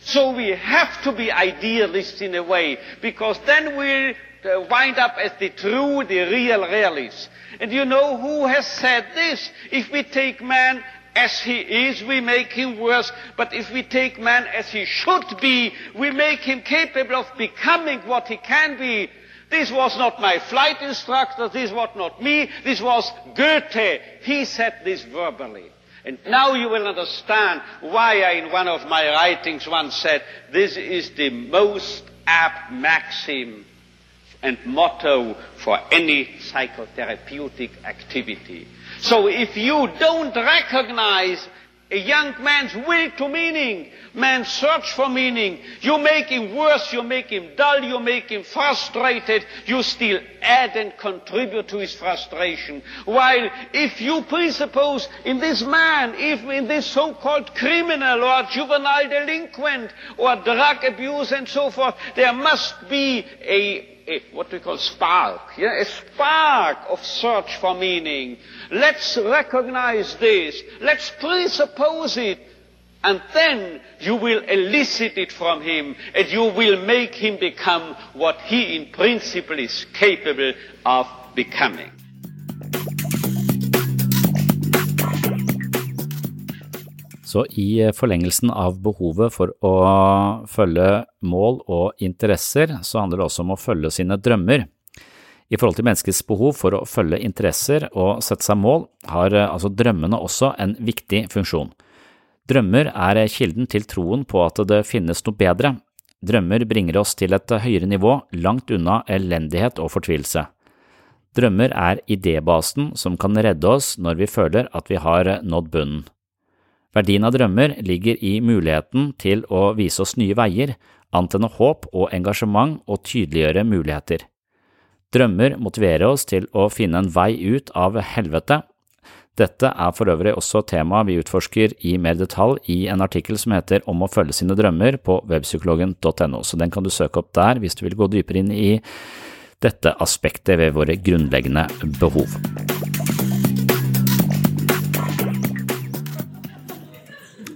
[SPEAKER 6] So we have to be idealists in a way, because then we'll uh, wind up as the true, the real realists. And you know who has said this? If we take man as he is, we make him worse. But if we take man as he should be, we make him capable of becoming what he can be. This was not my flight instructor, this was not me, this was Goethe. He said this verbally. And now you will understand why I, in one of my writings, once said, this is the most apt maxim and motto for any psychotherapeutic activity. So if you don't recognize a young man's will to meaning, man's search for meaning, you make him worse, you make him dull, you make him frustrated, you still add and contribute to his frustration. While if you presuppose in this man, if in this so-called criminal or juvenile delinquent or drug abuse and so forth, there must be a a, what we call spark, yeah, a spark of search for meaning. Let's recognize this. Let's presuppose it. And then you will elicit it from him and you will make him become what he in principle is capable of becoming.
[SPEAKER 1] Så i forlengelsen av behovet for å følge mål og interesser, så handler det også om å følge sine drømmer. I forhold til menneskets behov for å følge interesser og sette seg mål, har altså drømmene også en viktig funksjon. Drømmer er kilden til troen på at det finnes noe bedre. Drømmer bringer oss til et høyere nivå, langt unna elendighet og fortvilelse. Drømmer er idébasen som kan redde oss når vi føler at vi har nådd bunnen. Verdien av drømmer ligger i muligheten til å vise oss nye veier, antenne håp og engasjement og tydeliggjøre muligheter. Drømmer motiverer oss til å finne en vei ut av helvete. Dette er for øvrig også temaet vi utforsker i mer detalj i en artikkel som heter Om å følge sine drømmer på webpsykologen.no, så den kan du søke opp der hvis du vil gå dypere inn i dette aspektet ved våre grunnleggende behov.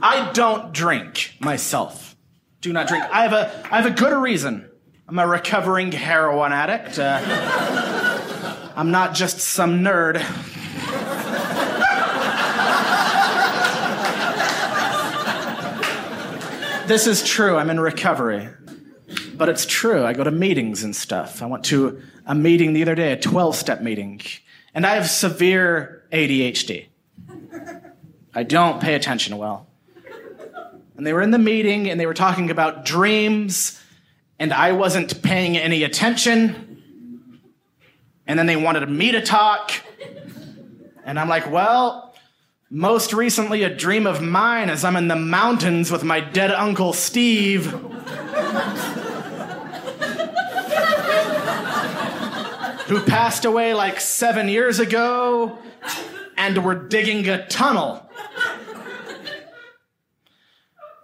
[SPEAKER 7] I don't drink myself. Do not drink. I have a, I have a good reason. I'm a recovering heroin addict. Uh, I'm not just some nerd. this is true. I'm in recovery. But it's true. I go to meetings and stuff. I went to a meeting the other day, a 12 step meeting, and I have severe ADHD. I don't pay attention well. And they were in the meeting and they were talking about dreams, and I wasn't paying any attention. And then they wanted me to talk. And I'm like, well, most recently, a dream of mine is I'm in the mountains with my dead uncle Steve. who passed away like seven years ago, and we're digging a tunnel.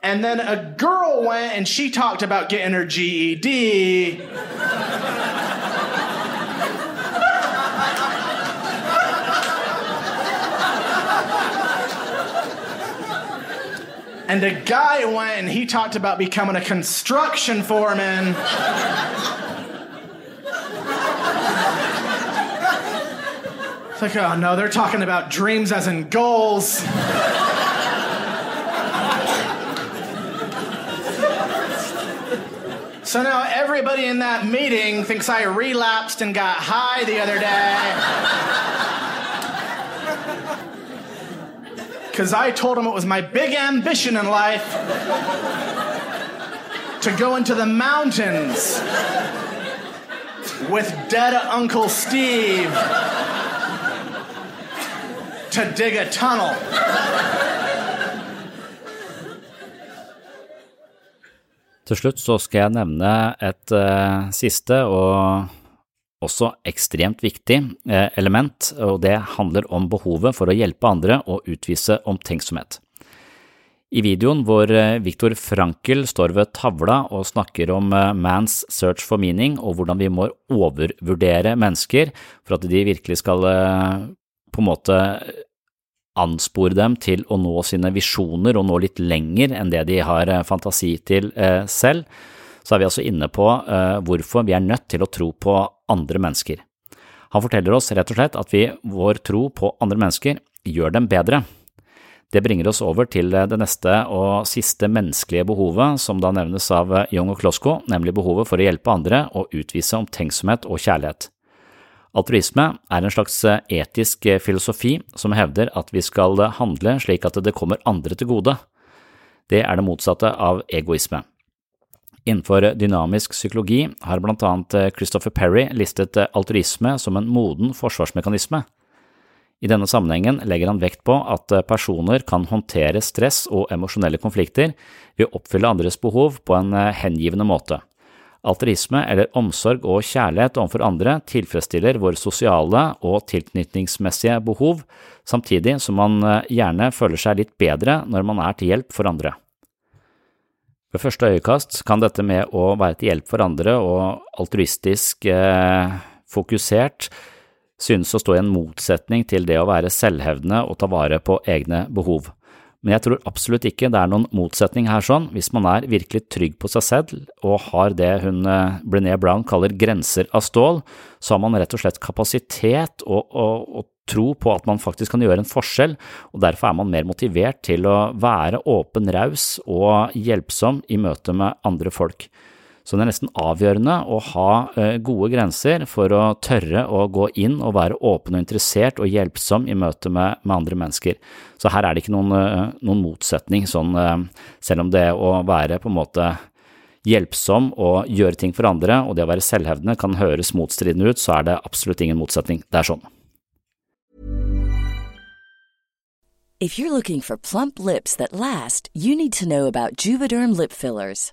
[SPEAKER 7] And then a girl went and she talked about getting her GED. And a guy went and he talked about becoming a construction foreman. It's like, oh no, they're talking about dreams as in goals. So now everybody in that meeting thinks I relapsed and got high the other day. [laughs] Because I told them it was my big ambition in life to go into the mountains with dead Uncle Steve to dig a tunnel.
[SPEAKER 1] Til slutt så skal jeg nevne et uh, siste og også ekstremt viktig uh, element, og det handler om behovet for å hjelpe andre og utvise omtenksomhet. I videoen hvor uh, Viktor Frankel står ved tavla og snakker om man's search for meaning og hvordan vi må overvurdere mennesker for at de virkelig skal på en måte anspore dem til å nå sine visjoner og nå litt lenger enn det de har eh, fantasi til eh, selv, så er vi altså inne på eh, hvorfor vi er nødt til å tro på andre mennesker. Han forteller oss rett og slett at vi, vår tro på andre mennesker gjør dem bedre. Det bringer oss over til det neste og siste menneskelige behovet som da nevnes av Young og Klosko, nemlig behovet for å hjelpe andre og utvise omtenksomhet og kjærlighet. Altruisme er en slags eh, etisk eh, filosofi som hevder at vi skal eh, handle slik at det kommer andre til gode. Det er det motsatte av egoisme. Innenfor dynamisk psykologi har blant annet Christopher Perry listet altruisme som en moden forsvarsmekanisme. I denne sammenhengen legger han vekt på at personer kan håndtere stress og emosjonelle konflikter ved å oppfylle andres behov på en hengivende måte. Altruisme eller omsorg og kjærlighet overfor andre tilfredsstiller våre sosiale og tilknytningsmessige behov, samtidig som man eh, gjerne føler seg litt bedre når man er til hjelp for andre. Ved første øyekast kan dette med å være til hjelp for andre og altruistisk eh, fokusert synes å stå i en motsetning til det å være selvhevdende og ta vare på egne behov. Men jeg tror absolutt ikke det er noen motsetning her sånn. Hvis man er virkelig trygg på seg selv og har det hun eh, Brené Brown kaller grenser av stål, så har man rett og slett kapasitet og, og, og tro på at man faktisk kan gjøre en forskjell, og derfor er man mer motivert til å være åpen, raus og hjelpsom i møte med andre folk. Så det er nesten avgjørende å ha eh, gode grenser for å tørre å gå inn og være åpen og interessert og hjelpsom i møte med, med andre mennesker. Så her er det ikke noen, eh, noen motsetning, sånn, eh, selv om det å være på en måte hjelpsom og gjøre ting for andre, og det å være selvhevdende kan høres motstridende ut, så er det absolutt ingen motsetning. Det er sånn.
[SPEAKER 8] If you're looking for plump lips that last, you need to know about Juvederm lip fillers.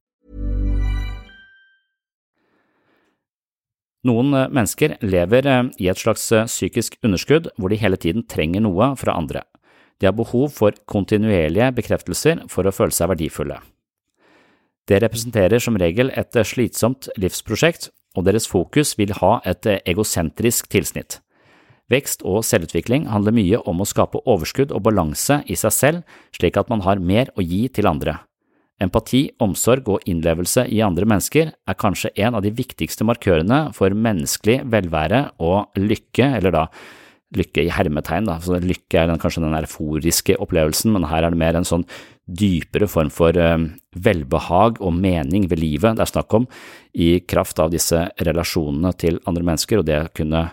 [SPEAKER 1] Noen eh, mennesker lever eh, i et slags eh, psykisk underskudd hvor de hele tiden trenger noe fra andre. De har behov for kontinuerlige bekreftelser for å føle seg verdifulle. Det representerer som regel et slitsomt livsprosjekt, og deres fokus vil ha et egosentrisk tilsnitt. Vekst og selvutvikling handler mye om å skape overskudd og balanse i seg selv, slik at man har mer å gi til andre. Empati, omsorg og innlevelse i andre mennesker er kanskje en av de viktigste markørene for menneskelig velvære og lykke, eller da lykke i hermetegn, da. Så lykke er kanskje den euforiske opplevelsen, men her er det mer en sånn dypere form for uh, velbehag og mening ved livet det er snakk om, i kraft av disse relasjonene til andre mennesker og det å kunne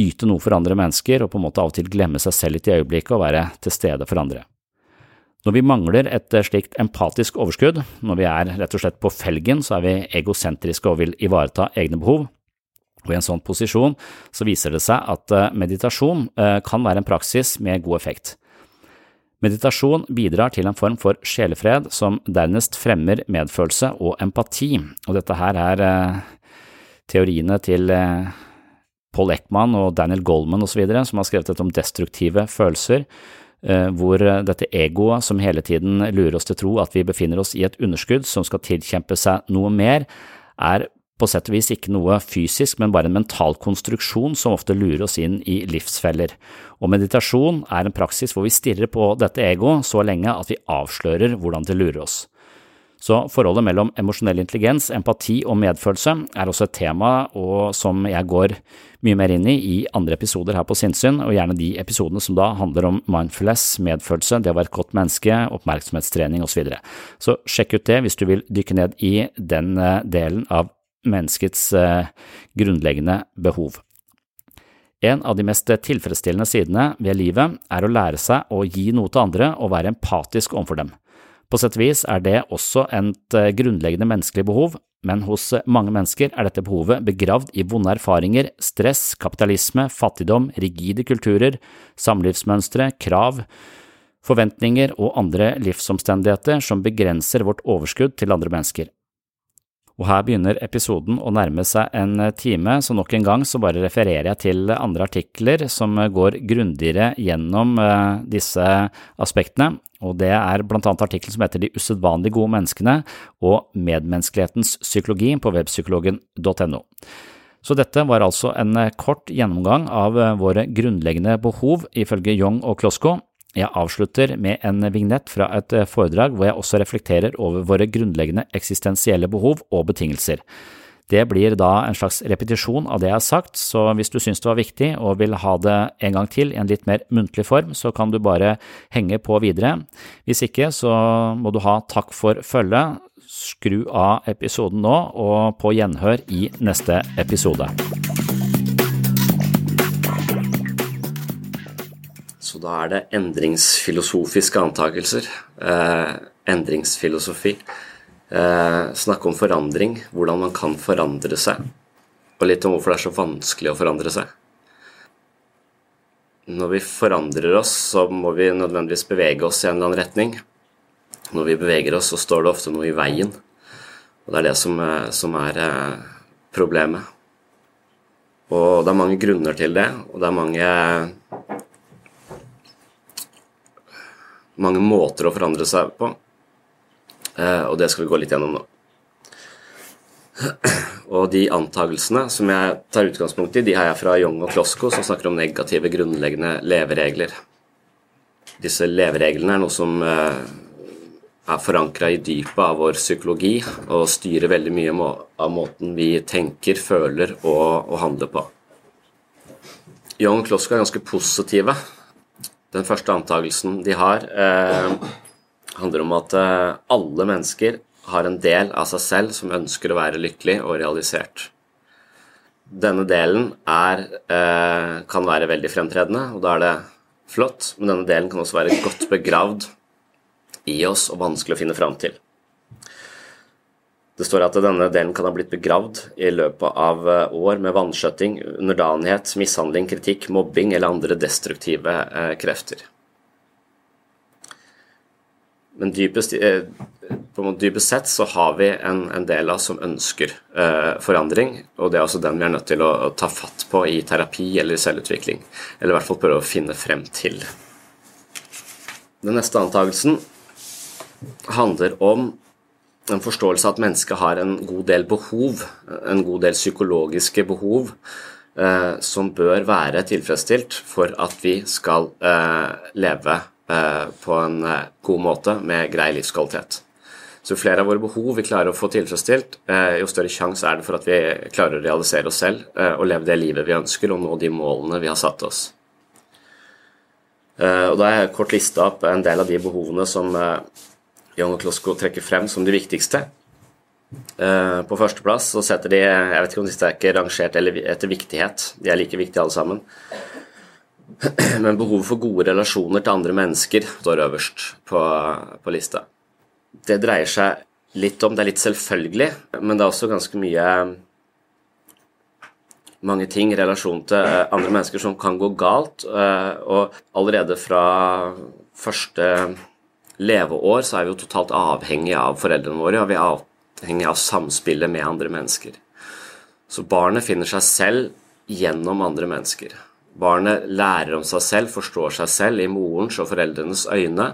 [SPEAKER 1] yte noe for andre mennesker og på en måte av og til glemme seg selv litt i øyeblikket og være til stede for andre. Når vi mangler et slikt empatisk overskudd, når vi er rett og slett på felgen, så er vi egosentriske og vil ivareta egne behov. Og I en sånn posisjon så viser det seg at meditasjon kan være en praksis med god effekt. Meditasjon bidrar til en form for sjelefred som dernest fremmer medfølelse og empati, og dette her er teoriene til Paul Ekman og Daniel Goldman osv., som har skrevet dette om destruktive følelser, hvor dette egoet som hele tiden lurer oss til tro at vi befinner oss i et underskudd som skal tilkjempe seg noe mer, er på sett og vis ikke noe fysisk, men bare en mental konstruksjon som ofte lurer oss inn i livsfeller. Og meditasjon er en praksis hvor vi stirrer på dette egoet så lenge at vi avslører hvordan det lurer oss. Så forholdet mellom emosjonell intelligens, empati og medfølelse er også et tema og som jeg går mye mer inn i i andre episoder her på Sinnsyn, og gjerne de episodene som da handler om mindfulness, medfølelse, det å være et godt menneske, oppmerksomhetstrening osv. Så, videre. så sjekk ut det hvis du vil dykke ned i den delen av menneskets grunnleggende behov. En av de mest tilfredsstillende sidene ved livet er å lære seg å gi noe til andre og være empatisk overfor dem. På sett og vis er det også et grunnleggende menneskelig behov, men hos mange mennesker er dette behovet begravd i vonde erfaringer, stress, kapitalisme, fattigdom, rigide kulturer, samlivsmønstre, krav, forventninger og andre livsomstendigheter som begrenser vårt overskudd til andre mennesker. Og her begynner episoden å nærme seg en time, så nok en gang så bare refererer jeg til andre artikler som går grundigere gjennom disse aspektene, og det er blant annet artikkelen som heter De usedvanlig gode menneskene og medmenneskelighetens psykologi på webpsykologen.no. Så dette var altså en kort gjennomgang av våre grunnleggende behov ifølge Young og Klosko, jeg avslutter med en vignett fra et foredrag hvor jeg også reflekterer over våre grunnleggende eksistensielle behov og betingelser. Det blir da en slags repetisjon av det jeg har sagt, så hvis du syns det var viktig og vil ha det en gang til i en litt mer muntlig form, så kan du bare henge på videre. Hvis ikke, så må du ha takk for følget. Skru av episoden nå, og på gjenhør i neste episode.
[SPEAKER 9] Så da er det endringsfilosofiske antakelser. Eh, endringsfilosofi. Eh, snakke om forandring, hvordan man kan forandre seg. Og litt om hvorfor det er så vanskelig å forandre seg. Når vi forandrer oss, så må vi nødvendigvis bevege oss i en eller annen retning. Når vi beveger oss, så står det ofte noe i veien. Og det er det som, som er eh, problemet. Og det er mange grunner til det, og det er mange mange måter å forandre seg på. Og det skal vi gå litt gjennom nå. [clears throat] Og de antagelsene som jeg tar utgangspunkt i, de har jeg fra Young og Klosko, som snakker om negative grunnleggende leveregler. Disse levereglene er noe som eh, er forankra i dypet av vår psykologi og styrer veldig mye av måten vi tenker, føler og, og handler på. Young og Klosko er ganske positive. Den første antakelsen de har, eh, handler om at eh, alle mennesker har en del av seg selv som ønsker å være lykkelig og realisert. Denne delen er, eh, kan være veldig fremtredende, og da er det flott, men denne delen kan også være godt begravd i oss og vanskelig å finne fram til. Det står at denne delen kan ha blitt begravd i løpet av eh, år med vanskjøtting, underdanighet, mishandling, kritikk, mobbing eller andre destruktive eh, krefter. Men dypest, eh, dypest, sett så har vi en, en del av oss som ønsker forandring, og det er også den vi er nødt til å, ta fatt på i terapi eller selvutvikling. Eller i hvert fall prøve å finne frem til. Den neste antakelsen handler om en forståelse av at mennesket har en god del behov, en god del psykologiske behov, eh, som bør være tilfredsstilt for at vi skal eh, leve Eh, på en eh, god måte med grei livskvalitet. Så jo flere av våre behov vi klarer å få tilfredsstilt, eh, jo større sjanse er det for at vi klarer å realisere oss selv og leve det livet vi ønsker, og nå de målene vi har satt oss. Og Da har jeg kort lista opp en del av de behovene som Og Klosko trekker frem som de viktigste. På førsteplass så setter de Jeg vet ikke om disse er ikke rangert etter viktighet, de er like viktige alle sammen. [clears throat] Men behovet for gode relasjoner til andre mennesker står øverst på, på, lista. Det dreier seg litt om Det er litt selvfølgelig, men det er også ganske mye mange ting i relasjon til eh, andre mennesker som kan gå galt. Eh, og allerede fra første leveår så er vi jo totalt avhengig av foreldrene våre, og vi er avhengig av samspillet med andre mennesker. Så barnet finner seg selv gjennom andre mennesker. Barnet lærer om seg selv, forstår seg selv i morens og foreldrenes øyne.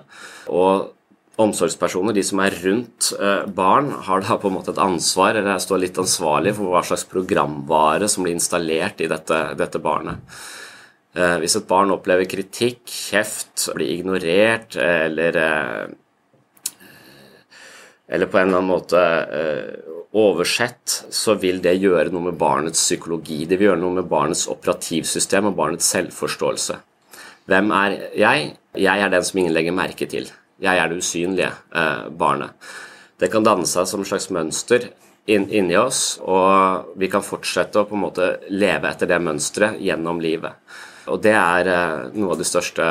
[SPEAKER 9] Og omsorgspersoner, de som er rundt eh, barn, har da på en måte et ansvar, eller står litt ansvarlig for hva slags programvare som blir installert i dette, dette barnet. Eh, hvis et barn opplever kritikk, kjeft, blir ignorert eller eh, eller på en eller annen måte oversett, så vil det gjøre noe med barnets psykologi. Det vil gjøre noe med barnets operativsystem og barnets selvforståelse. Hvem er jeg? Jeg er den som ingen legger merke til. Jeg er det usynlige eh, barnet. Det kan danne seg som et slags mønster inni oss, og vi kan fortsette å på en måte leve etter det mønsteret gjennom livet. Og det er eh, noe av det største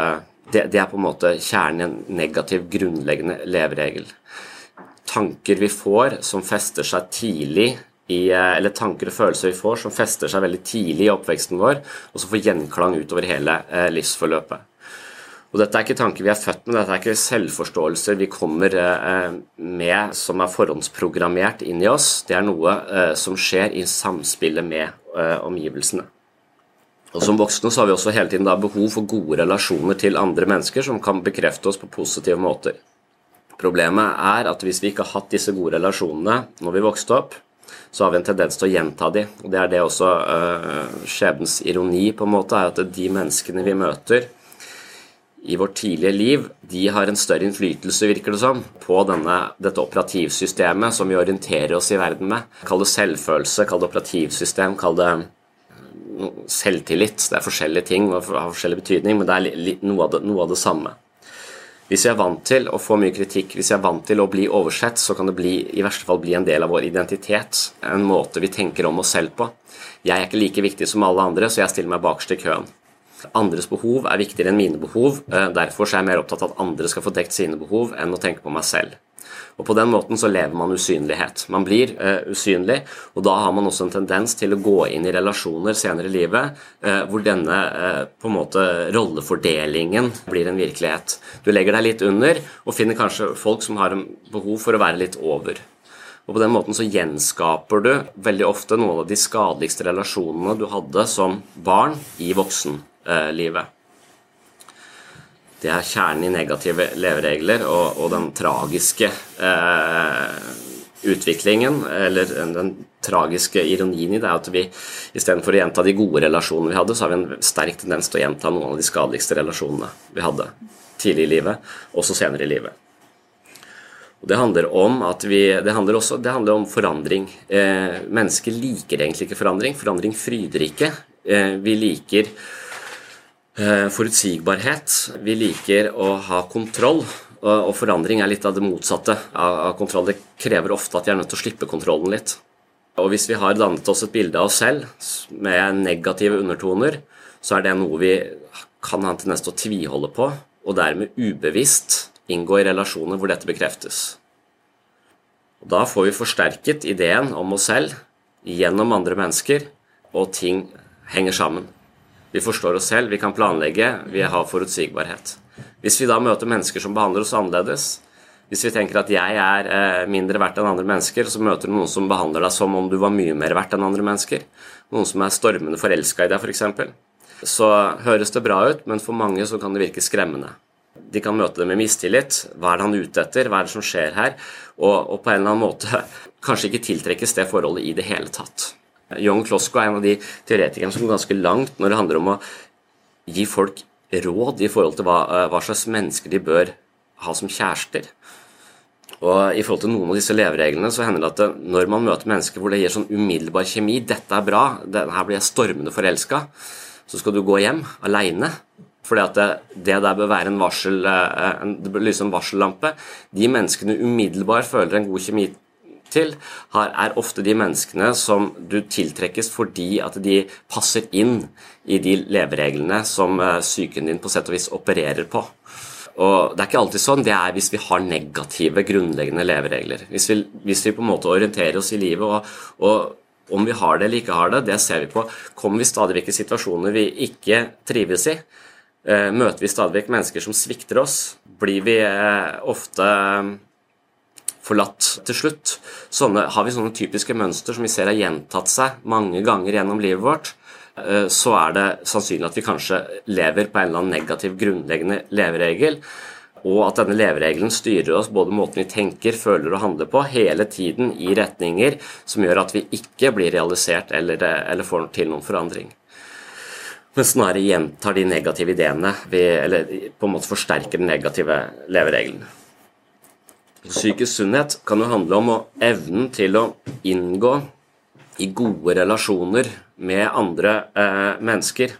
[SPEAKER 9] det, det er på en måte kjernen i en negativ, grunnleggende leveregel tanker vi får som fester seg tidlig i, eh, eller tanker og følelser vi får som fester seg veldig tidlig i oppveksten vår, og som får gjenklang utover hele eh, livsforløpet. Og Dette er ikke tanker vi er født med, dette er ikke selvforståelser vi kommer med som er forhåndsprogrammert inn i oss. Det er noe som skjer i samspillet med omgivelsene. Og Som voksne så har vi også hele tiden behov for gode relasjoner til andre mennesker som kan bekrefte oss på positive måter. Problemet er at hvis vi ikke har hatt disse gode relasjonene når vi vokste opp, så har vi en tendens til å gjenta de. Og Det er det også uh, skjebnens ironi, på en måte, er at de menneskene vi møter i vårt tidlige liv, de har en større innflytelse, virker det som, på denne, dette operativsystemet som vi orienterer oss i verden med. Kall det selvfølelse, kall det operativsystem, kall det selvtillit. Det er forskjellige ting og har forskjellig betydning, men det er noe av det, noe av det samme. Hvis vi er vant til å få mye kritikk, hvis vi er vant til å bli oversett, så kan det bli, i verste fall bli en del av vår identitet. En måte vi tenker om oss selv på. Jeg er ikke like viktig som alle andre, så jeg stiller meg bakerst i køen. Andres behov er viktigere enn mine behov. Eh, derfor er jeg mer opptatt av at andre skal få dekt sine behov, enn å tenke på meg selv. Og På den måten så lever man usynlighet. Man blir eh, usynlig, og da har man også en tendens til å gå inn i relasjoner senere i livet eh, hvor denne eh, på en måte rollefordelingen blir en virkelighet. Du legger deg litt under og finner kanskje folk som har behov for å være litt over. Og På den måten så gjenskaper du veldig ofte noen av de skadeligste relasjonene du hadde som barn i voksenlivet. Det er kjernen i negative leveregler og, og den tragiske eh, utviklingen, eller den tragiske ironien i det er at vi istedenfor å gjenta de gode relasjonene vi hadde, så har vi en sterk tendens til å gjenta noen av de skadeligste relasjonene vi hadde tidlig i livet, også senere i livet. Og det handler om at vi, det handler også det handler om forandring. Eh, mennesker liker egentlig ikke forandring. Forandring fryder ikke. Eh, vi liker forutsigbarhet. Vi liker å ha kontroll. Og, forandring er litt av det motsatte av kontroll. Det krever ofte at vi er nødt til å slippe kontrollen litt. Og hvis vi har dannet oss et bilde av oss selv med negative undertoner, så er det noe vi kan ha en tendens til å tviholde på, og dermed ubevisst inngå i relasjoner hvor dette bekreftes. Og da får vi forsterket ideen om oss selv gjennom andre mennesker, og ting henger sammen. Vi forstår oss selv, vi kan planlegge, vi har forutsigbarhet. Hvis vi da møter mennesker som behandler oss annerledes, hvis vi tenker at jeg er eh, mindre verdt enn andre mennesker, så møter du noen som behandler deg som om du var mye mer verdt enn andre mennesker. Noen som er stormende forelska i deg, f.eks. Så høres det bra ut, men for mange så kan det virke skremmende. De kan møte det med mistillit. Hva er det han ute etter? Hva er det som skjer her? Og, og på en eller annen måte kanskje ikke tiltrekkes det forholdet i det hele tatt. Young Klosko er en av de teoretikerne som går ganske langt når det handler om å gi folk råd i forhold til hva, eh, hva slags mennesker de bør ha som kjærester. Og I forhold til noen av disse levereglene så hender det at det, når man møter mennesker hvor det gir sånn umiddelbar kjemi 'Dette er bra. Her blir jeg stormende forelska.' Så skal du gå hjem aleine. Fordi at det, det, der bør være en varsel, eh, en, det bør lyse en varsellampe. De menneskene umiddelbart føler en god kjemi til, er ofte de menneskene som du tiltrekkes fordi at de passer inn i de levereglene som eh, psyken din på sett og vis opererer på. Og Det er ikke alltid sånn. Det er hvis vi har negative, grunnleggende leveregler. Hvis vi, hvis vi på en måte orienterer oss i livet, og, og om vi har det eller ikke har det, det ser vi på. Kommer vi stadig vekk i situasjoner vi ikke trives i? Eh, møter vi stadig vekk mennesker som svikter oss? Blir vi eh, ofte forlatt til slutt? Sånne, har vi sånne typiske mønster som vi ser har gjentatt seg mange ganger gjennom livet vårt? Eh, så er det sannsynlig at vi kanskje lever på en eller annen negativ grunnleggende leveregel. Og at denne leveregelen styrer oss både måten vi tenker, føler og handler på, hele tiden i retninger som gjør at vi ikke blir realisert eller, eller får til noen forandring. Men snarere gjentar de negative ideene, eller på en måte forsterker den negative leveregelen. Psykisk sunnhet kan jo handle om evnen til å inngå i gode relasjoner med andre eh, mennesker.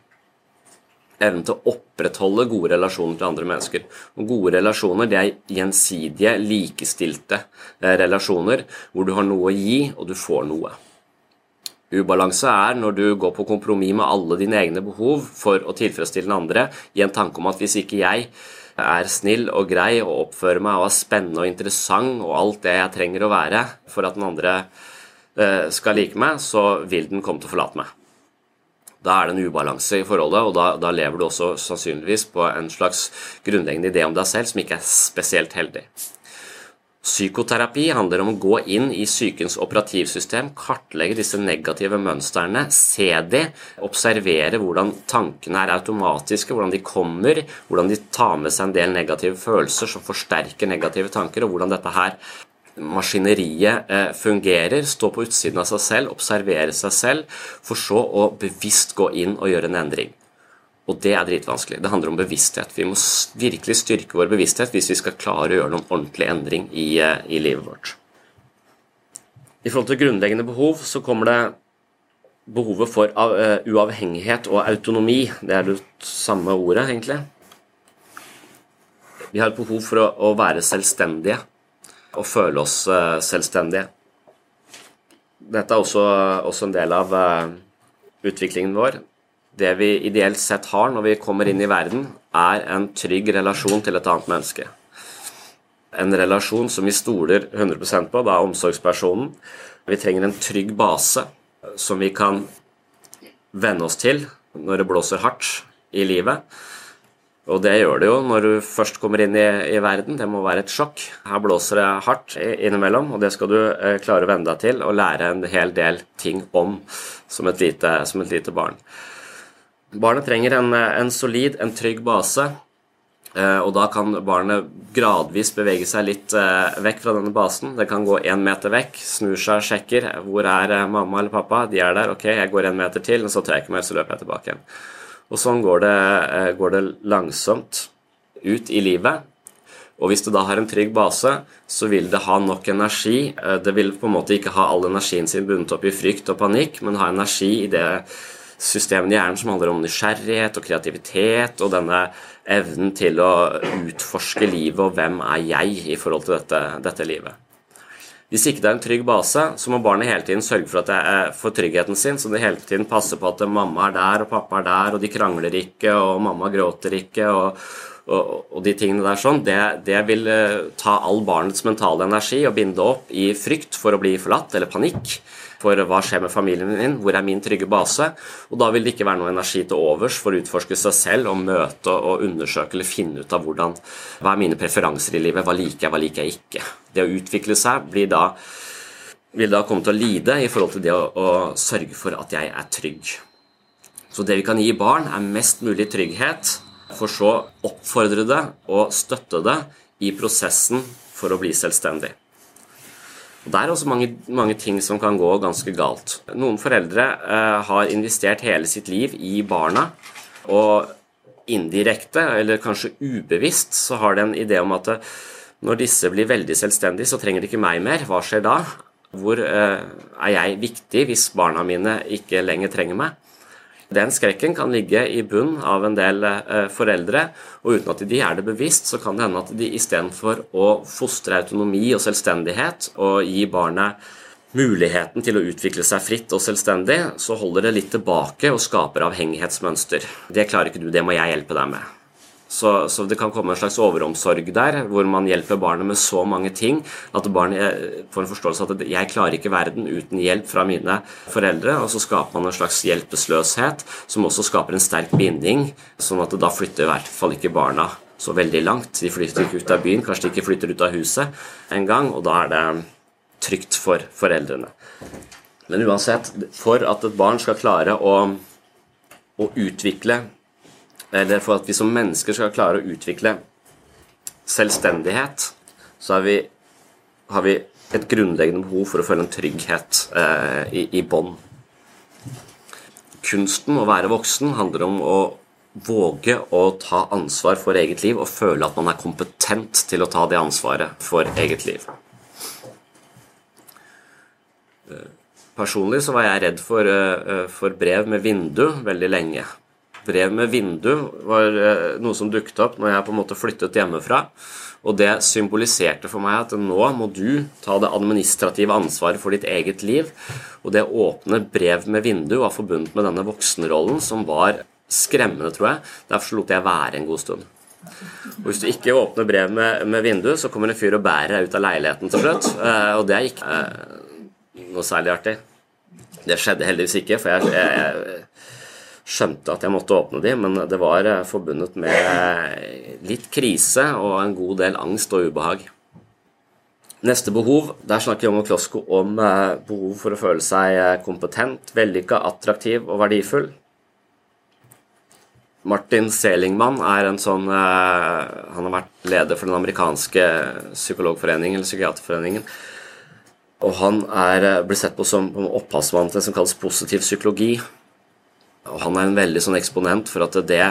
[SPEAKER 9] Evnen til å opprettholde gode relasjoner til andre mennesker. Og gode relasjoner det er gjensidige, likestilte eh, relasjoner hvor du har noe å gi, og du får noe. Ubalanse er når du går på kompromiss med alle dine egne behov for å tilfredsstille den andre, i en tanke om at hvis ikke jeg er snill og grei og oppfører meg og er spennende og interessant og alt det jeg trenger å være for at den andre Eh, skal like meg, så vil den komme til å forlate meg. Da er det en ubalanse i forholdet, og da, da, lever du også sannsynligvis på en slags grunnleggende idé om deg selv som ikke er spesielt heldig. Psykoterapi handler om å gå inn i psykens operativsystem, kartlegge disse negative mønstrene, se de, observere hvordan tankene er automatiske, hvordan de kommer, hvordan de tar med seg en del negative følelser som forsterker negative tanker, og hvordan dette her maskineriet eh, fungerer, stå på utsiden av seg selv, observere seg selv, for så å bevisst gå inn og gjøre en endring. Og det er dritvanskelig. Det handler om bevissthet. Vi må virkelig styrke vår bevissthet hvis vi skal klare å gjøre noen ordentlig endring i, eh, i livet vårt. I forhold til grunnleggende behov så kommer det behovet for uh, uavhengighet og autonomi. Det er det samme ordet, egentlig. Vi har et behov for å, være selvstendige og føle oss eh, selvstendige. Dette er også, også en del av eh, utviklingen vår. Det vi ideelt sett har når vi kommer inn i verden, er en trygg relasjon til et annet menneske. En relasjon som vi stoler 100% på, da omsorgspersonen. Vi trenger en trygg base som vi kan venne oss til når det blåser hardt i livet. Og det gjør det jo når du først kommer inn i, i, verden. Det må være et sjokk. Her blåser det hardt innimellom, og det skal du eh, klare å venne deg til og lære en hel del ting om som et lite, som et lite barn. Barnet trenger en, en, solid, en trygg base Eh, og da kan barnet gradvis bevege seg litt eh, vekk fra denne basen. Det kan gå én meter vekk, snur seg, sjekker hvor er eh, mamma eller pappa. De er der, ok, jeg går en meter til, og så tar jeg ikke mer, så løper jeg tilbake igjen. Og sånn går det, går det langsomt ut i livet. Og hvis det da har en trygg base, så vil det ha nok energi. Det vil på en måte ikke ha all energien sin bundet opp i frykt og panikk, men ha energi i det systemet i hjernen som handler om nysgjerrighet og kreativitet og denne evnen til å utforske livet og hvem er jeg i forhold til dette, dette livet. Hvis ikke det er en trygg base, så må barnet hele tiden sørge for at er for tryggheten sin, så det hele tiden passer på at mamma er der og pappa er der, og de krangler ikke, og mamma gråter ikke, og, og, og de tingene der sånn, det, det, vil eh, ta all barnets mentale energi og binde opp i frykt for å bli forlatt eller panikk for hva skjer med familien min, hvor er min trygge base? Og da vil det ikke være noe energi til overs for å utforske seg selv og møte og undersøke eller finne ut av hvordan, hva er mine preferanser i livet, hva liker jeg, hva liker jeg ikke. Det å utvikle seg da, vil da komme til å lide i forhold til det å, å sørge for at jeg er trygg. Så det vi kan gi barn, er mest mulig trygghet, for så oppfordre det og støtte det i prosessen for å bli selvstendig. Og Det er også mange, mange, ting som kan gå ganske galt. Noen foreldre eh, har investert hele sitt liv i barna, og indirekte, eller kanskje ubevisst, så har de en idé om at eh, når disse blir veldig selvstendige, så trenger de ikke meg mer. Hva skjer da? Hvor eh, er jeg viktig hvis barna mine ikke lenger trenger meg? Den skrekken kan ligge i bunn av en del eh, foreldre, og uten at de er det bevisst, så kan det hende at de istedenfor å fostre autonomi og selvstendighet og gi barnet muligheten til å utvikle seg fritt og selvstendig, så holder det litt tilbake og skaper avhengighetsmønster. Det klarer ikke du, det må jeg hjelpe deg med. Så, så, det kan komme en slags overomsorg der, hvor man hjelper barnet med så mange ting at barnet eh, får en forståelse av at 'jeg klarer ikke verden uten hjelp fra mine foreldre', og så skaper man en slags hjelpeløshet som også skaper en sterk binding, sånn at da flytter i hvert fall ikke barna så veldig langt. De flytter ikke ut av byen, kanskje de ikke flytter ut av huset en gang, og da er det trygt for foreldrene. Men uansett, for at et barn skal klare å, å utvikle eller for at vi som mennesker skal klare å utvikle selvstendighet, så vi, har vi et grunnleggende behov for å føle en trygghet eh, i, i bånd. Kunsten å være voksen handler om å våge å ta ansvar for eget liv og føle at man er kompetent til å ta det ansvaret for eget liv. Eh, personlig så var jeg redd for, eh, for brev med vindu veldig lenge brev med vindu var eh, noe som dukket opp når jeg på en måte flyttet hjemmefra. Og det symboliserte for meg at nå må du ta det administrative ansvaret for ditt eget liv. Og det åpne brev med vindu var forbundet med denne voksenrollen som var skremmende, tror jeg. Derfor lot jeg være en god stund. Og Hvis du ikke åpner brev med, med vindu, så kommer en fyr og bærer deg ut av leiligheten til slutt. Eh, og det er ikke eh, noe særlig artig. Det skjedde heldigvis ikke, for jeg, jeg, skjønte at jeg måtte åpne de, men det var eh, forbundet med litt krise og en god del angst og ubehag. Neste behov, der snakker Young og Klosko om eh, behov for å føle seg eh, kompetent, vellykka, attraktiv og verdifull. Martin Selingman er en sånn Han har vært leder for den amerikanske psykologforeningen, eller psykiaterforeningen. Og han er, blir sett på som opphavsmann til det som kalles positiv psykologi. Og han er en veldig sånn eksponent for at det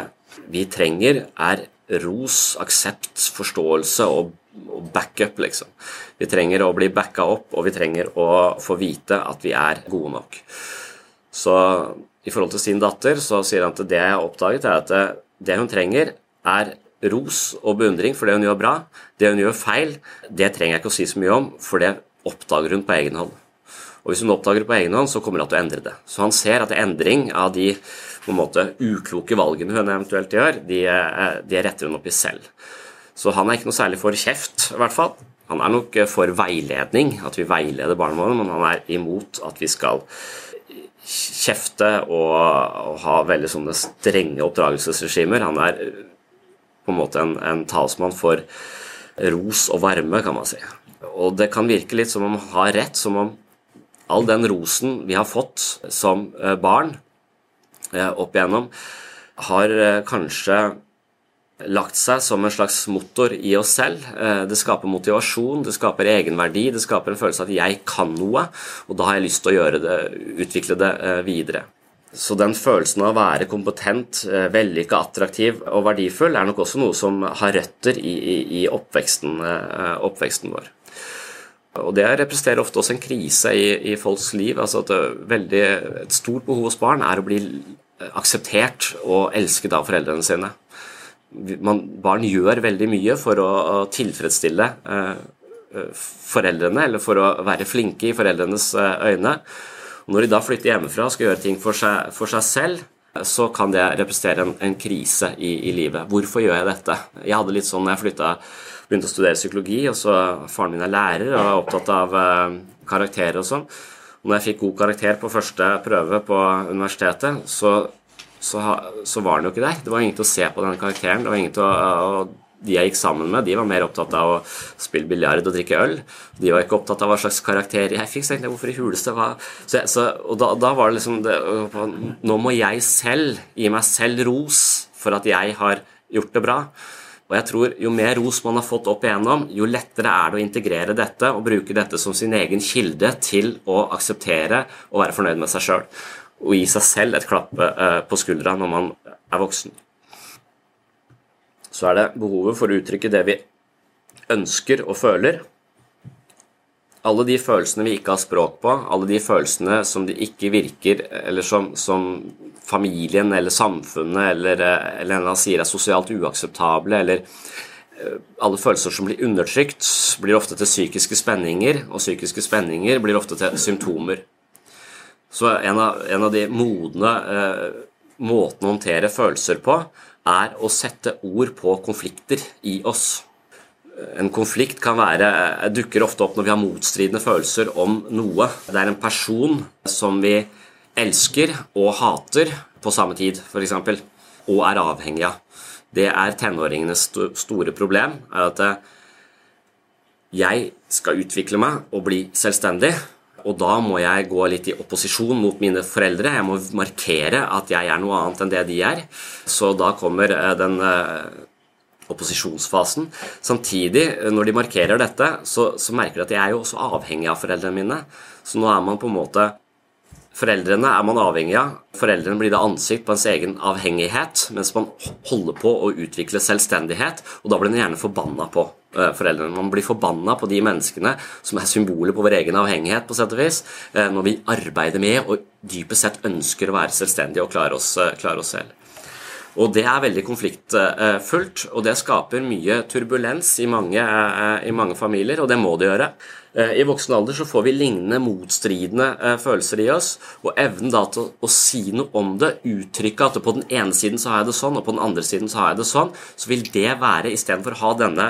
[SPEAKER 9] vi trenger, er ros, aksept, forståelse og, og backup, liksom. Vi trenger å bli backa opp, og vi trenger å få vite at vi er gode nok. Så i forhold til sin datter så sier han at det jeg har oppdaget, er at det hun trenger, er ros og beundring for det hun gjør bra. Det hun gjør feil, det trenger jeg ikke å si så mye om, for det oppdager hun på egen hånd. Og hvis hun oppdager det på egen hånd, så kommer hun til å endre det. Så han ser at endring av de på en måte ukloke valgene hun eventuelt gjør, de, eh, de retter hun opp i selv. Så han er ikke noe særlig for kjeft, i hvert fall. Han er nok for veiledning, at vi veileder barna våre, men han er imot at vi skal kjefte og, og ha veldig sånne strenge oppdragelsesregimer. Han er på en måte en, en talsmann for ros og varme, kan man si. Og det kan virke litt som om han har rett, som om all den rosen vi har fått som eh, barn eh, opp igjennom, har eh, kanskje lagt seg som en slags motor i oss selv. Det skaper motivasjon, det skaper egenverdi, det skaper en følelse av at jeg kan noe, og da har jeg lyst til å det, utvikle det videre. Så den følelsen av å være kompetent, vellykka, attraktiv og verdifull er nok også noe som har røtter i, i, i oppveksten, oppveksten, vår. Og det representerer ofte også en krise i, i folks liv. altså at veldig, Et stort behov hos barn er å bli akseptert og elsket av foreldrene sine man, barn gjør veldig mye for å, å tilfredsstille eh, foreldrene, eller for å være flinke i foreldrenes øyne. Og når de da flytter hjemmefra og skal gjøre ting for seg, for seg selv, så kan det representere en, en krise i, i, livet. Hvorfor gjør jeg dette? Jeg hadde litt sånn når jeg flytta, begynte å studere psykologi, og så faren min er lærer og er opptatt av eh, karakterer og sånn. Og når jeg fikk god karakter på første prøve på universitetet, så så, så, var den jo ikke der. Det var ingen til å se på den karakteren. Det var ingen til å, de jeg gikk sammen med, de var mer opptatt av å spille biljard og drikke øl. De var ikke opptatt av hva slags karakter jeg fikk. Så jeg hvorfor i huleste var så, så, Og da, da, var det liksom det, Nå må jeg selv gi meg selv ros for at jeg har gjort det bra. Og jeg tror Jo mer ros man har fått opp igjennom, jo lettere er det å integrere dette og bruke dette som sin egen kilde til å akseptere og være fornøyd med seg sjøl og gi seg selv et klapp eh, på skuldra når man er voksen. Så er det behovet for å uttrykke det vi ønsker og føler. Alle de følelsene vi ikke har språk på, alle de følelsene som de ikke virker, eller som, som familien eller samfunnet eller, eh, eller en sier er sosialt uakseptable, eller eh, alle følelser som blir undertrykt, blir ofte til psykiske spenninger, og psykiske spenninger blir ofte til symptomer. Så en av, en av de modne eh, måtene å håndtere følelser på, er å sette ord på konflikter i oss. En konflikt kan være, eh, dukker ofte opp når vi har motstridende følelser om noe. Det er en person som vi elsker og hater på samme tid, f.eks., og er avhengig av. Det er tenåringenes store problem. er at eh, jeg skal utvikle meg og bli selvstendig, og da må jeg gå litt i opposisjon mot mine foreldre. Jeg må markere at jeg er noe annet enn det de er. Så da kommer eh, den eh, opposisjonsfasen. Samtidig, når de markerer dette, så, så merker de at jeg er jo også avhengig av foreldrene mine. Så nå er man på en måte Foreldrene er man avhengig av. Foreldrene blir det ansikt på ens egen avhengighet, mens man holder på å utvikle selvstendighet, og da blir man gjerne forbanna på eh, foreldrene. Man blir forbanna på de menneskene som er symboler på vår egen avhengighet, på sett og vis, eh, når vi arbeider med og dypest sett ønsker å være selvstendige og klare oss, eh, klare oss selv. Og det er veldig konfliktfullt, og det skaper mye turbulens i mange, i mange familier, og det må det gjøre. Eh, I voksen alder så får vi lignende motstridende eh, følelser i oss, og evnen da til å, si noe om det, uttrykke at på den ene siden så har jeg det sånn, og på den andre siden så har jeg det sånn, så vil det være istedenfor å ha denne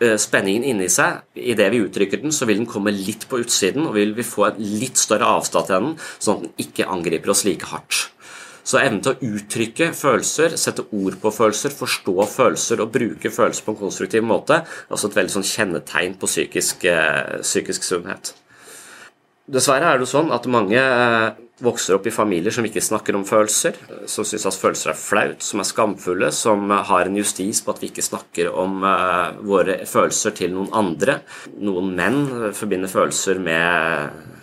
[SPEAKER 9] eh, spenningen inni seg, idet vi uttrykker den, så vil den komme litt på utsiden, og vil vi få en litt større avstand til den, sånn at den ikke angriper oss like hardt. Så evnen til å uttrykke følelser, sette ord på følelser, forstå følelser og bruke følelser på en konstruktiv måte, er også et veldig sånn kjennetegn på psykisk, eh, psykisk sunnhet. Dessverre er det sånn at mange eh, vokser opp i familier som ikke snakker om følelser, som syns at følelser er flaut, som er skamfulle, som har en justis på at vi ikke snakker om uh, våre følelser til noen andre. Noen menn forbinder følelser med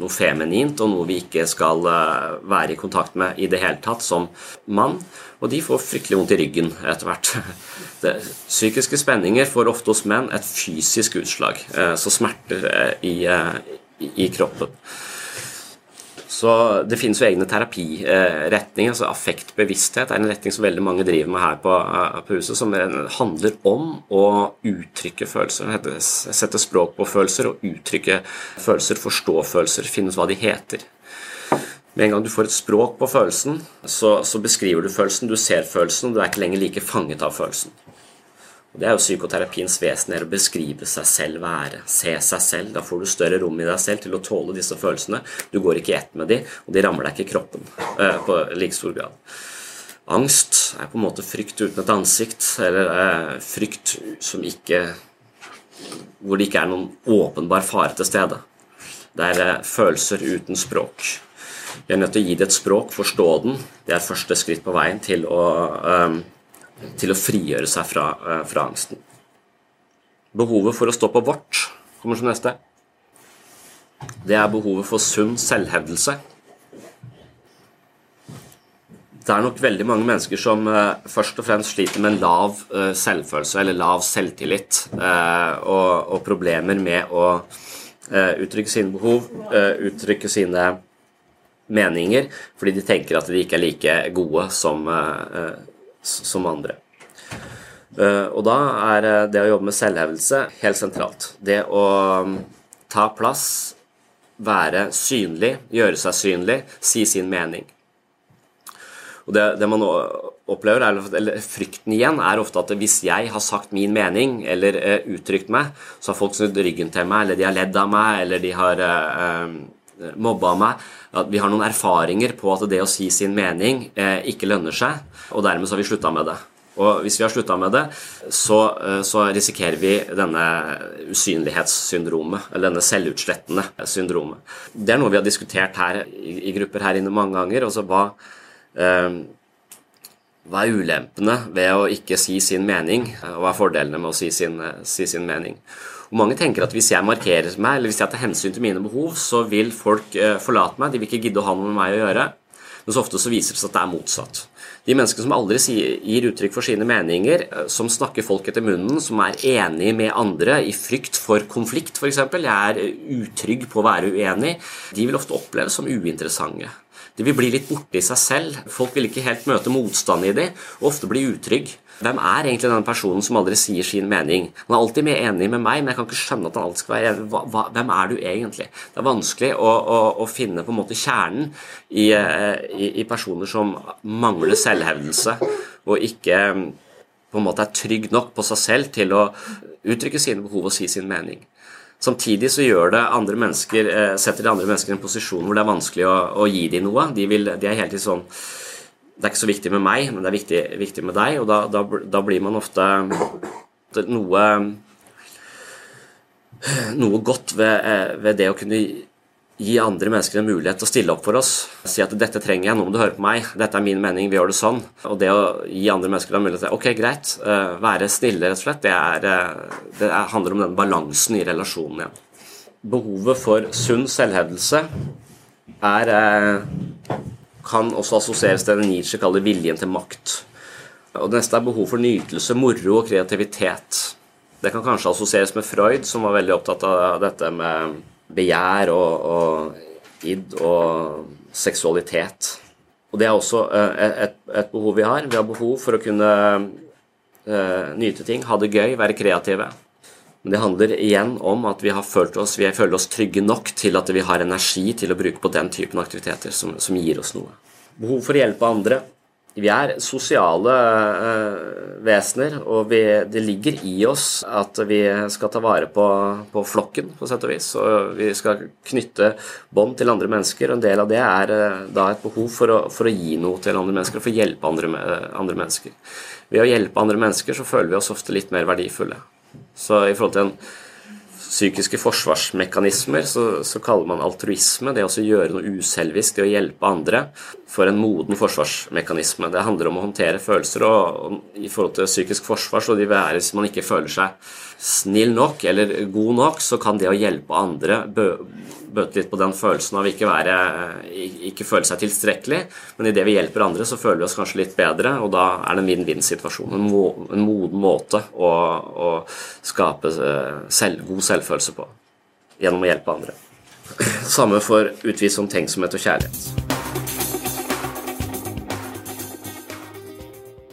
[SPEAKER 9] noe feminint og noe vi ikke skal eh, være i kontakt med i det hele tatt som mann. Og de får fryktelig vondt i ryggen etter hvert. [laughs] Det, psykiske spenninger får ofte hos menn et fysisk utslag, eh, så smerter eh, i, i kroppen. Så Det finnes jo egne terapiretninger. altså Affektbevissthet er en retning som veldig mange driver med her på, eh, på huset, som handler om å uttrykke følelser. Sette språk på følelser og uttrykke følelser, forstå følelser, finne ut hva de heter. Med en gang du får et språk på følelsen, så, så beskriver du følelsen, du ser følelsen, og du er ikke lenger like fanget av følelsen. Det er jo psykoterapiens vesen, er å beskrive seg selv, være, se seg selv. Da får du større rom i deg selv til å tåle disse følelsene. Du går ikke i ett med dem, og de rammer deg ikke i kroppen øh, på like stor grad. Angst er på en måte frykt uten et ansikt, eller øh, frykt som ikke Hvor det ikke er noen åpenbar fare til stede. Det er øh, følelser uten språk. Vi er nødt til å gi det et språk, forstå den. Det er første skritt på veien til å til å frigjøre seg fra, eh, fra angsten. Behovet for å stå på vårt kommer som neste. Det er behovet for sunn selvhevdelse. Det er nok veldig mange mennesker som eh, først og fremst sliter med en lav eh, selvfølelse eller lav selvtillit, og, og, problemer med å uttrykke sine behov, eh, uttrykke sine meninger, fordi de tenker at de ikke er like gode som, som andre. og da er det å jobbe med selvhevelse helt sentralt. Det å mm, ta plass, være synlig, gjøre seg synlig, si sin mening. Og det, det man opplever, er, eller frykten igjen, er ofte at hvis jeg har sagt min mening eller uh, uttrykt meg, så har folk snudd ryggen til meg, eller de har ledd av meg, eller de har uh, mobba meg. At vi har noen erfaringer på at det å si sin mening eh, ikke lønner seg, og dermed så har vi slutta med det. Og hvis vi har slutta med det, så, så, risikerer vi denne usynlighetssyndromet, eller denne selvutslettende syndromet. Det er noe vi har diskutert her i, i grupper her inne mange ganger. altså hva eh, hva er ulempene ved å ikke si sin mening, og hva er fordelene med å si sin, si sin mening? Og mange tenker at hvis jeg markerer meg, eller hvis jeg tar hensyn til mine behov, så vil folk eh, forlate meg, de vil ikke gidde å ha noe med meg å gjøre. Men så ofte så viser det seg at det er motsatt. De menneskene som aldri gir uttrykk for sine meninger, eh, som snakker folk etter munnen, som er enige med andre i frykt for konflikt, f.eks., jeg er utrygg på å være uenig, de vil ofte oppleves som uinteressante. De vil bli litt borte i seg selv. Folk vil ikke helt møte motstand i dem, og ofte bli utrygg. Hvem er egentlig den personen som aldri sier sin mening? Han er alltid mer enig med meg, men jeg kan ikke skjønne at han alltid skal være enig. Hva, hva, hvem er du egentlig? Det er vanskelig å, å, å finne på en måte kjernen i, eh, i, i, personer som mangler selvhevdelse, og ikke på en måte er trygg nok på seg selv til å uttrykke sine behov og si sin mening. Samtidig så gjør det andre mennesker, eh, setter de andre mennesker i en posisjon hvor det er vanskelig å, å gi dem noe. De, vil, de, er hele tiden sånn Det er ikke så viktig med meg, men det er viktig, viktig med deg. Og da, da, da, blir man ofte noe Noe godt ved, eh, ved det å kunne gi andre mennesker en mulighet til å stille opp for oss. Si at 'dette trenger jeg, nå må du høre på meg', 'dette er min mening, vi gjør det sånn'. Og det å gi andre mennesker en mulighet til 'ok, greit', uh, være snille, rett og slett, det, er, uh, det er, handler om den balansen i relasjonen igjen. Behovet for sunn selvhevdelse er uh, kan også assosieres til det Nietzsche kaller viljen til makt. Og det neste er behov for nytelse, moro og kreativitet. Det kan kanskje assosieres med Freud, som var veldig opptatt av dette med begjær og, og id og seksualitet. Og det er også eh, et, et, behov vi har. Vi har behov for å kunne uh, nyte ting, ha det gøy, være kreative. Men det handler igjen om at vi oss, vi føler oss trygge nok til at vi har energi til å bruke på den typen aktiviteter som, som gir oss noe. Behov for å hjelpe andre vi er sosiale uh, vesener, og vi, det ligger i oss at vi skal ta vare på, på, flokken, på sett og vis. Og vi skal knytte bånd til andre mennesker. og En del av det er uh, da et behov for å, for å, gi noe til andre mennesker, og for å hjelpe andre, uh, andre, mennesker. Ved å hjelpe andre mennesker så føler vi oss ofte litt mer verdifulle. Så i forhold til en psykiske forsvarsmekanismer, så, så, kaller man altruisme det å gjøre noe uselvisk, det å hjelpe andre, for en moden forsvarsmekanisme. Det handler om å håndtere følelser, og, og i forhold til psykisk forsvar så vil være hvis man ikke føler seg snill nok eller god nok, så kan det å hjelpe andre bøte litt på den følelsen av ikke, være, ikke føle seg tilstrekkelig. Men idet vi hjelper andre, så føler vi oss kanskje litt bedre, og da er det en vinn-vinn-situasjon. En, en, moden måte å, å skape eh, selv, god selvfølelse på gjennom å hjelpe andre. [clears throat] Samme for utvis omtenksomhet og kjærlighet.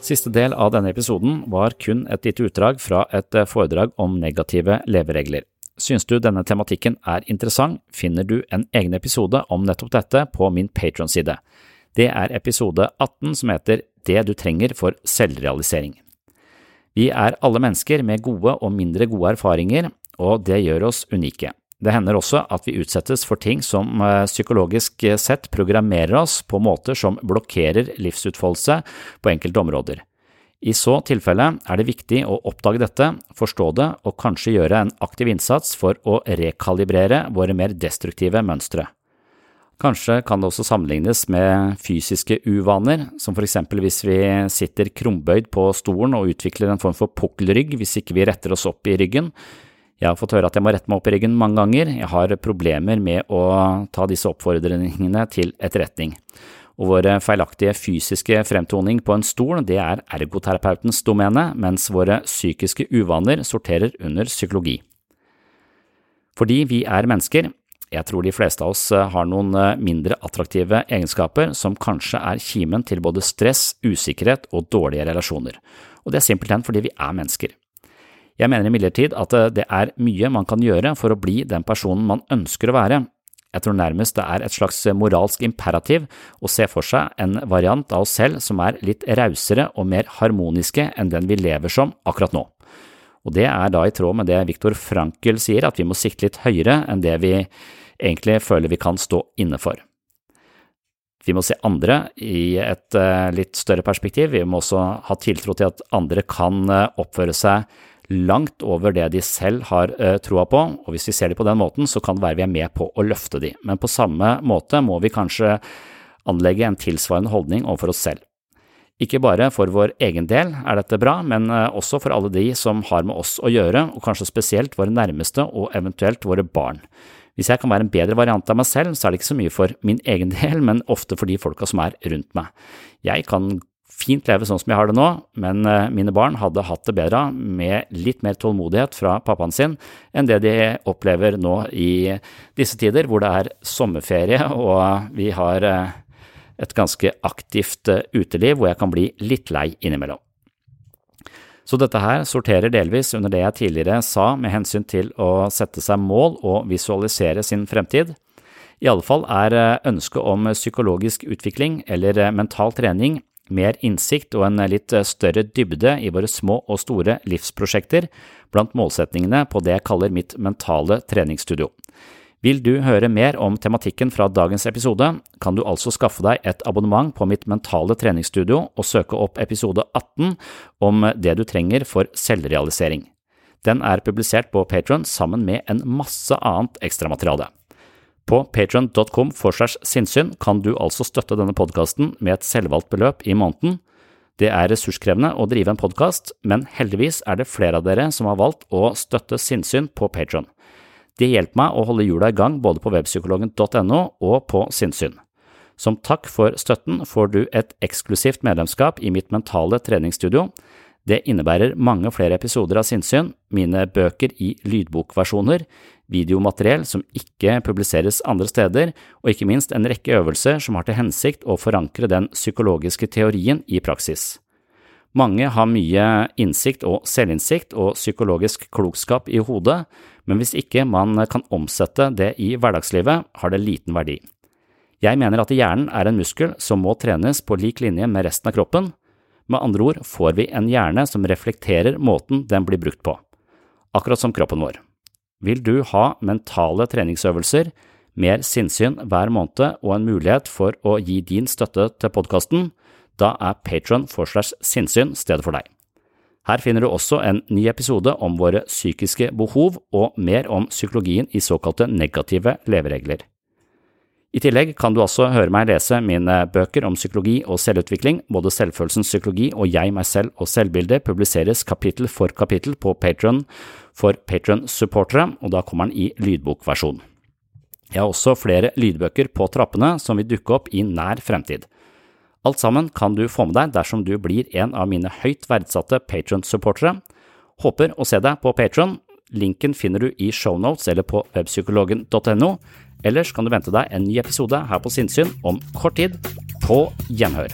[SPEAKER 1] Siste del av denne episoden var kun et lite utdrag fra et eh, foredrag om negative leveregler. Syns du denne tematikken er interessant, finner du en egen episode om nettopp dette på min Patron-side. Det er episode 18 som heter Det du trenger for selvrealisering. Vi er alle mennesker med gode og mindre gode erfaringer, og det gjør oss unike. Det hender også at vi utsettes for ting som eh, psykologisk sett programmerer oss på måter som blokkerer livsutfoldelse på enkelte områder. I så tilfelle er det viktig å oppdage dette, forstå det og kanskje gjøre en aktiv innsats for å rekalibrere våre mer destruktive mønstre. Kanskje kan det også sammenlignes med fysiske uvaner, som for eksempel hvis vi sitter krumbøyd på stolen og utvikler en form for pukkelrygg hvis ikke vi retter oss opp i ryggen. Jeg har fått høre at jeg må rette meg opp i ryggen mange ganger, jeg har problemer med å ta disse oppfordringene til etterretning. Og våre feilaktige fysiske fremtoning på en stol, det er ergoterapeutens domene, mens våre psykiske uvaner sorterer under psykologi. Fordi vi er mennesker, jeg tror de fleste av oss eh, har noen eh, mindre attraktive egenskaper som kanskje er kimen til både stress, usikkerhet og dårlige relasjoner, og det er simpelthen fordi vi er mennesker. Jeg mener imidlertid at eh, det er mye man kan gjøre for å bli den personen man ønsker å være. Jeg tror nærmest det er et slags moralsk imperativ å se for seg en variant av oss selv som er litt rausere og mer harmoniske enn den vi lever som akkurat nå. Og det er da i tråd med det Viktor Frankel sier, at vi må sikte litt høyere enn det vi egentlig føler vi kan stå inne for. Vi må se andre i et uh, litt større perspektiv, vi må også ha tiltro til at andre kan uh, oppføre seg langt over det de selv har uh, troa på, og hvis vi ser dem på den måten, så kan det være vi er med på å løfte de, men på samme måte må vi kanskje anlegge en tilsvarende holdning overfor oss selv. Ikke bare for vår egen del er dette bra, men også for alle de som har med oss å gjøre, og kanskje spesielt våre nærmeste og eventuelt våre barn. Hvis jeg kan være en bedre variant av meg selv, så er det ikke så mye for min egen del, men ofte for de folka som er rundt meg. Jeg kan fint leve sånn som jeg har det nå, men eh, mine barn hadde hatt det bedre med litt mer tålmodighet fra pappaen sin enn det de opplever nå i disse tider, hvor det er sommerferie [laughs] og vi har eh, et ganske aktivt eh, uteliv hvor jeg kan bli litt lei innimellom. Så dette her sorterer delvis under det jeg tidligere sa med hensyn til å sette seg mål og visualisere sin fremtid. I alle fall er ønsket om psykologisk utvikling eller mental trening mer innsikt og en litt eh, større dybde i våre små og store livsprosjekter blant målsetningene på det jeg kaller mitt mentale treningsstudio. Vil du høre mer om tematikken fra dagens episode, kan du altså skaffe deg et abonnement på mitt mentale treningsstudio og søke opp episode 18 om det du trenger for selvrealisering. Den er publisert på Patron sammen med en masse annet ekstramateriale. På patron.com forslags sinnssyn kan du altså støtte denne podkasten med et selvvalgt beløp i måneden. Det er ressurskrevende å drive en podkast, men heldigvis er det flere av dere som har valgt å støtte sinnssyn på Patron. Det hjelper meg å holde hjula i gang både på webpsykologen.no og på sinnssyn. Som takk for støtten får du et eksklusivt medlemskap i mitt mentale treningsstudio. Det innebærer mange flere episoder av sinnssyn, mine bøker i lydbokversjoner, videomateriell som ikke publiseres andre steder, og ikke minst en rekke øvelser som har til hensikt å forankre den psykologiske teorien i praksis. Mange har mye innsikt og selvinnsikt og psykologisk klokskap i hodet, men hvis ikke man kan omsette det i hverdagslivet, har det liten verdi. Jeg mener at hjernen er en muskel som må trenes på lik linje med resten av kroppen. Med andre ord får vi en hjerne som reflekterer måten den blir brukt på, akkurat som kroppen vår. Vil du ha mentale treningsøvelser, mer sinnssyn hver måned og en mulighet for å gi din støtte til podkasten, da er Patron forslags sinnssyn stedet for deg. Her finner du også en ny episode om våre psykiske behov og mer om psykologien i såkalte negative leveregler. I tillegg kan du også høre meg lese mine bøker om psykologi og selvutvikling. Både Selvfølelsens psykologi og Jeg, meg selv og selvbildet publiseres kapittel for kapittel på Patron for Patron-supportere, og da kommer den i lydbokversjon. Jeg har også flere lydbøker på trappene som vil dukke opp i nær fremtid. Alt sammen kan du få med deg dersom du blir en av mine høyt verdsatte Patron-supportere. Håper å se deg på Patron. Linken finner du i shownotes eller på webpsykologen.no. Ellers kan du vente deg en ny episode her på Sinnsyn om kort tid. På gjenhør.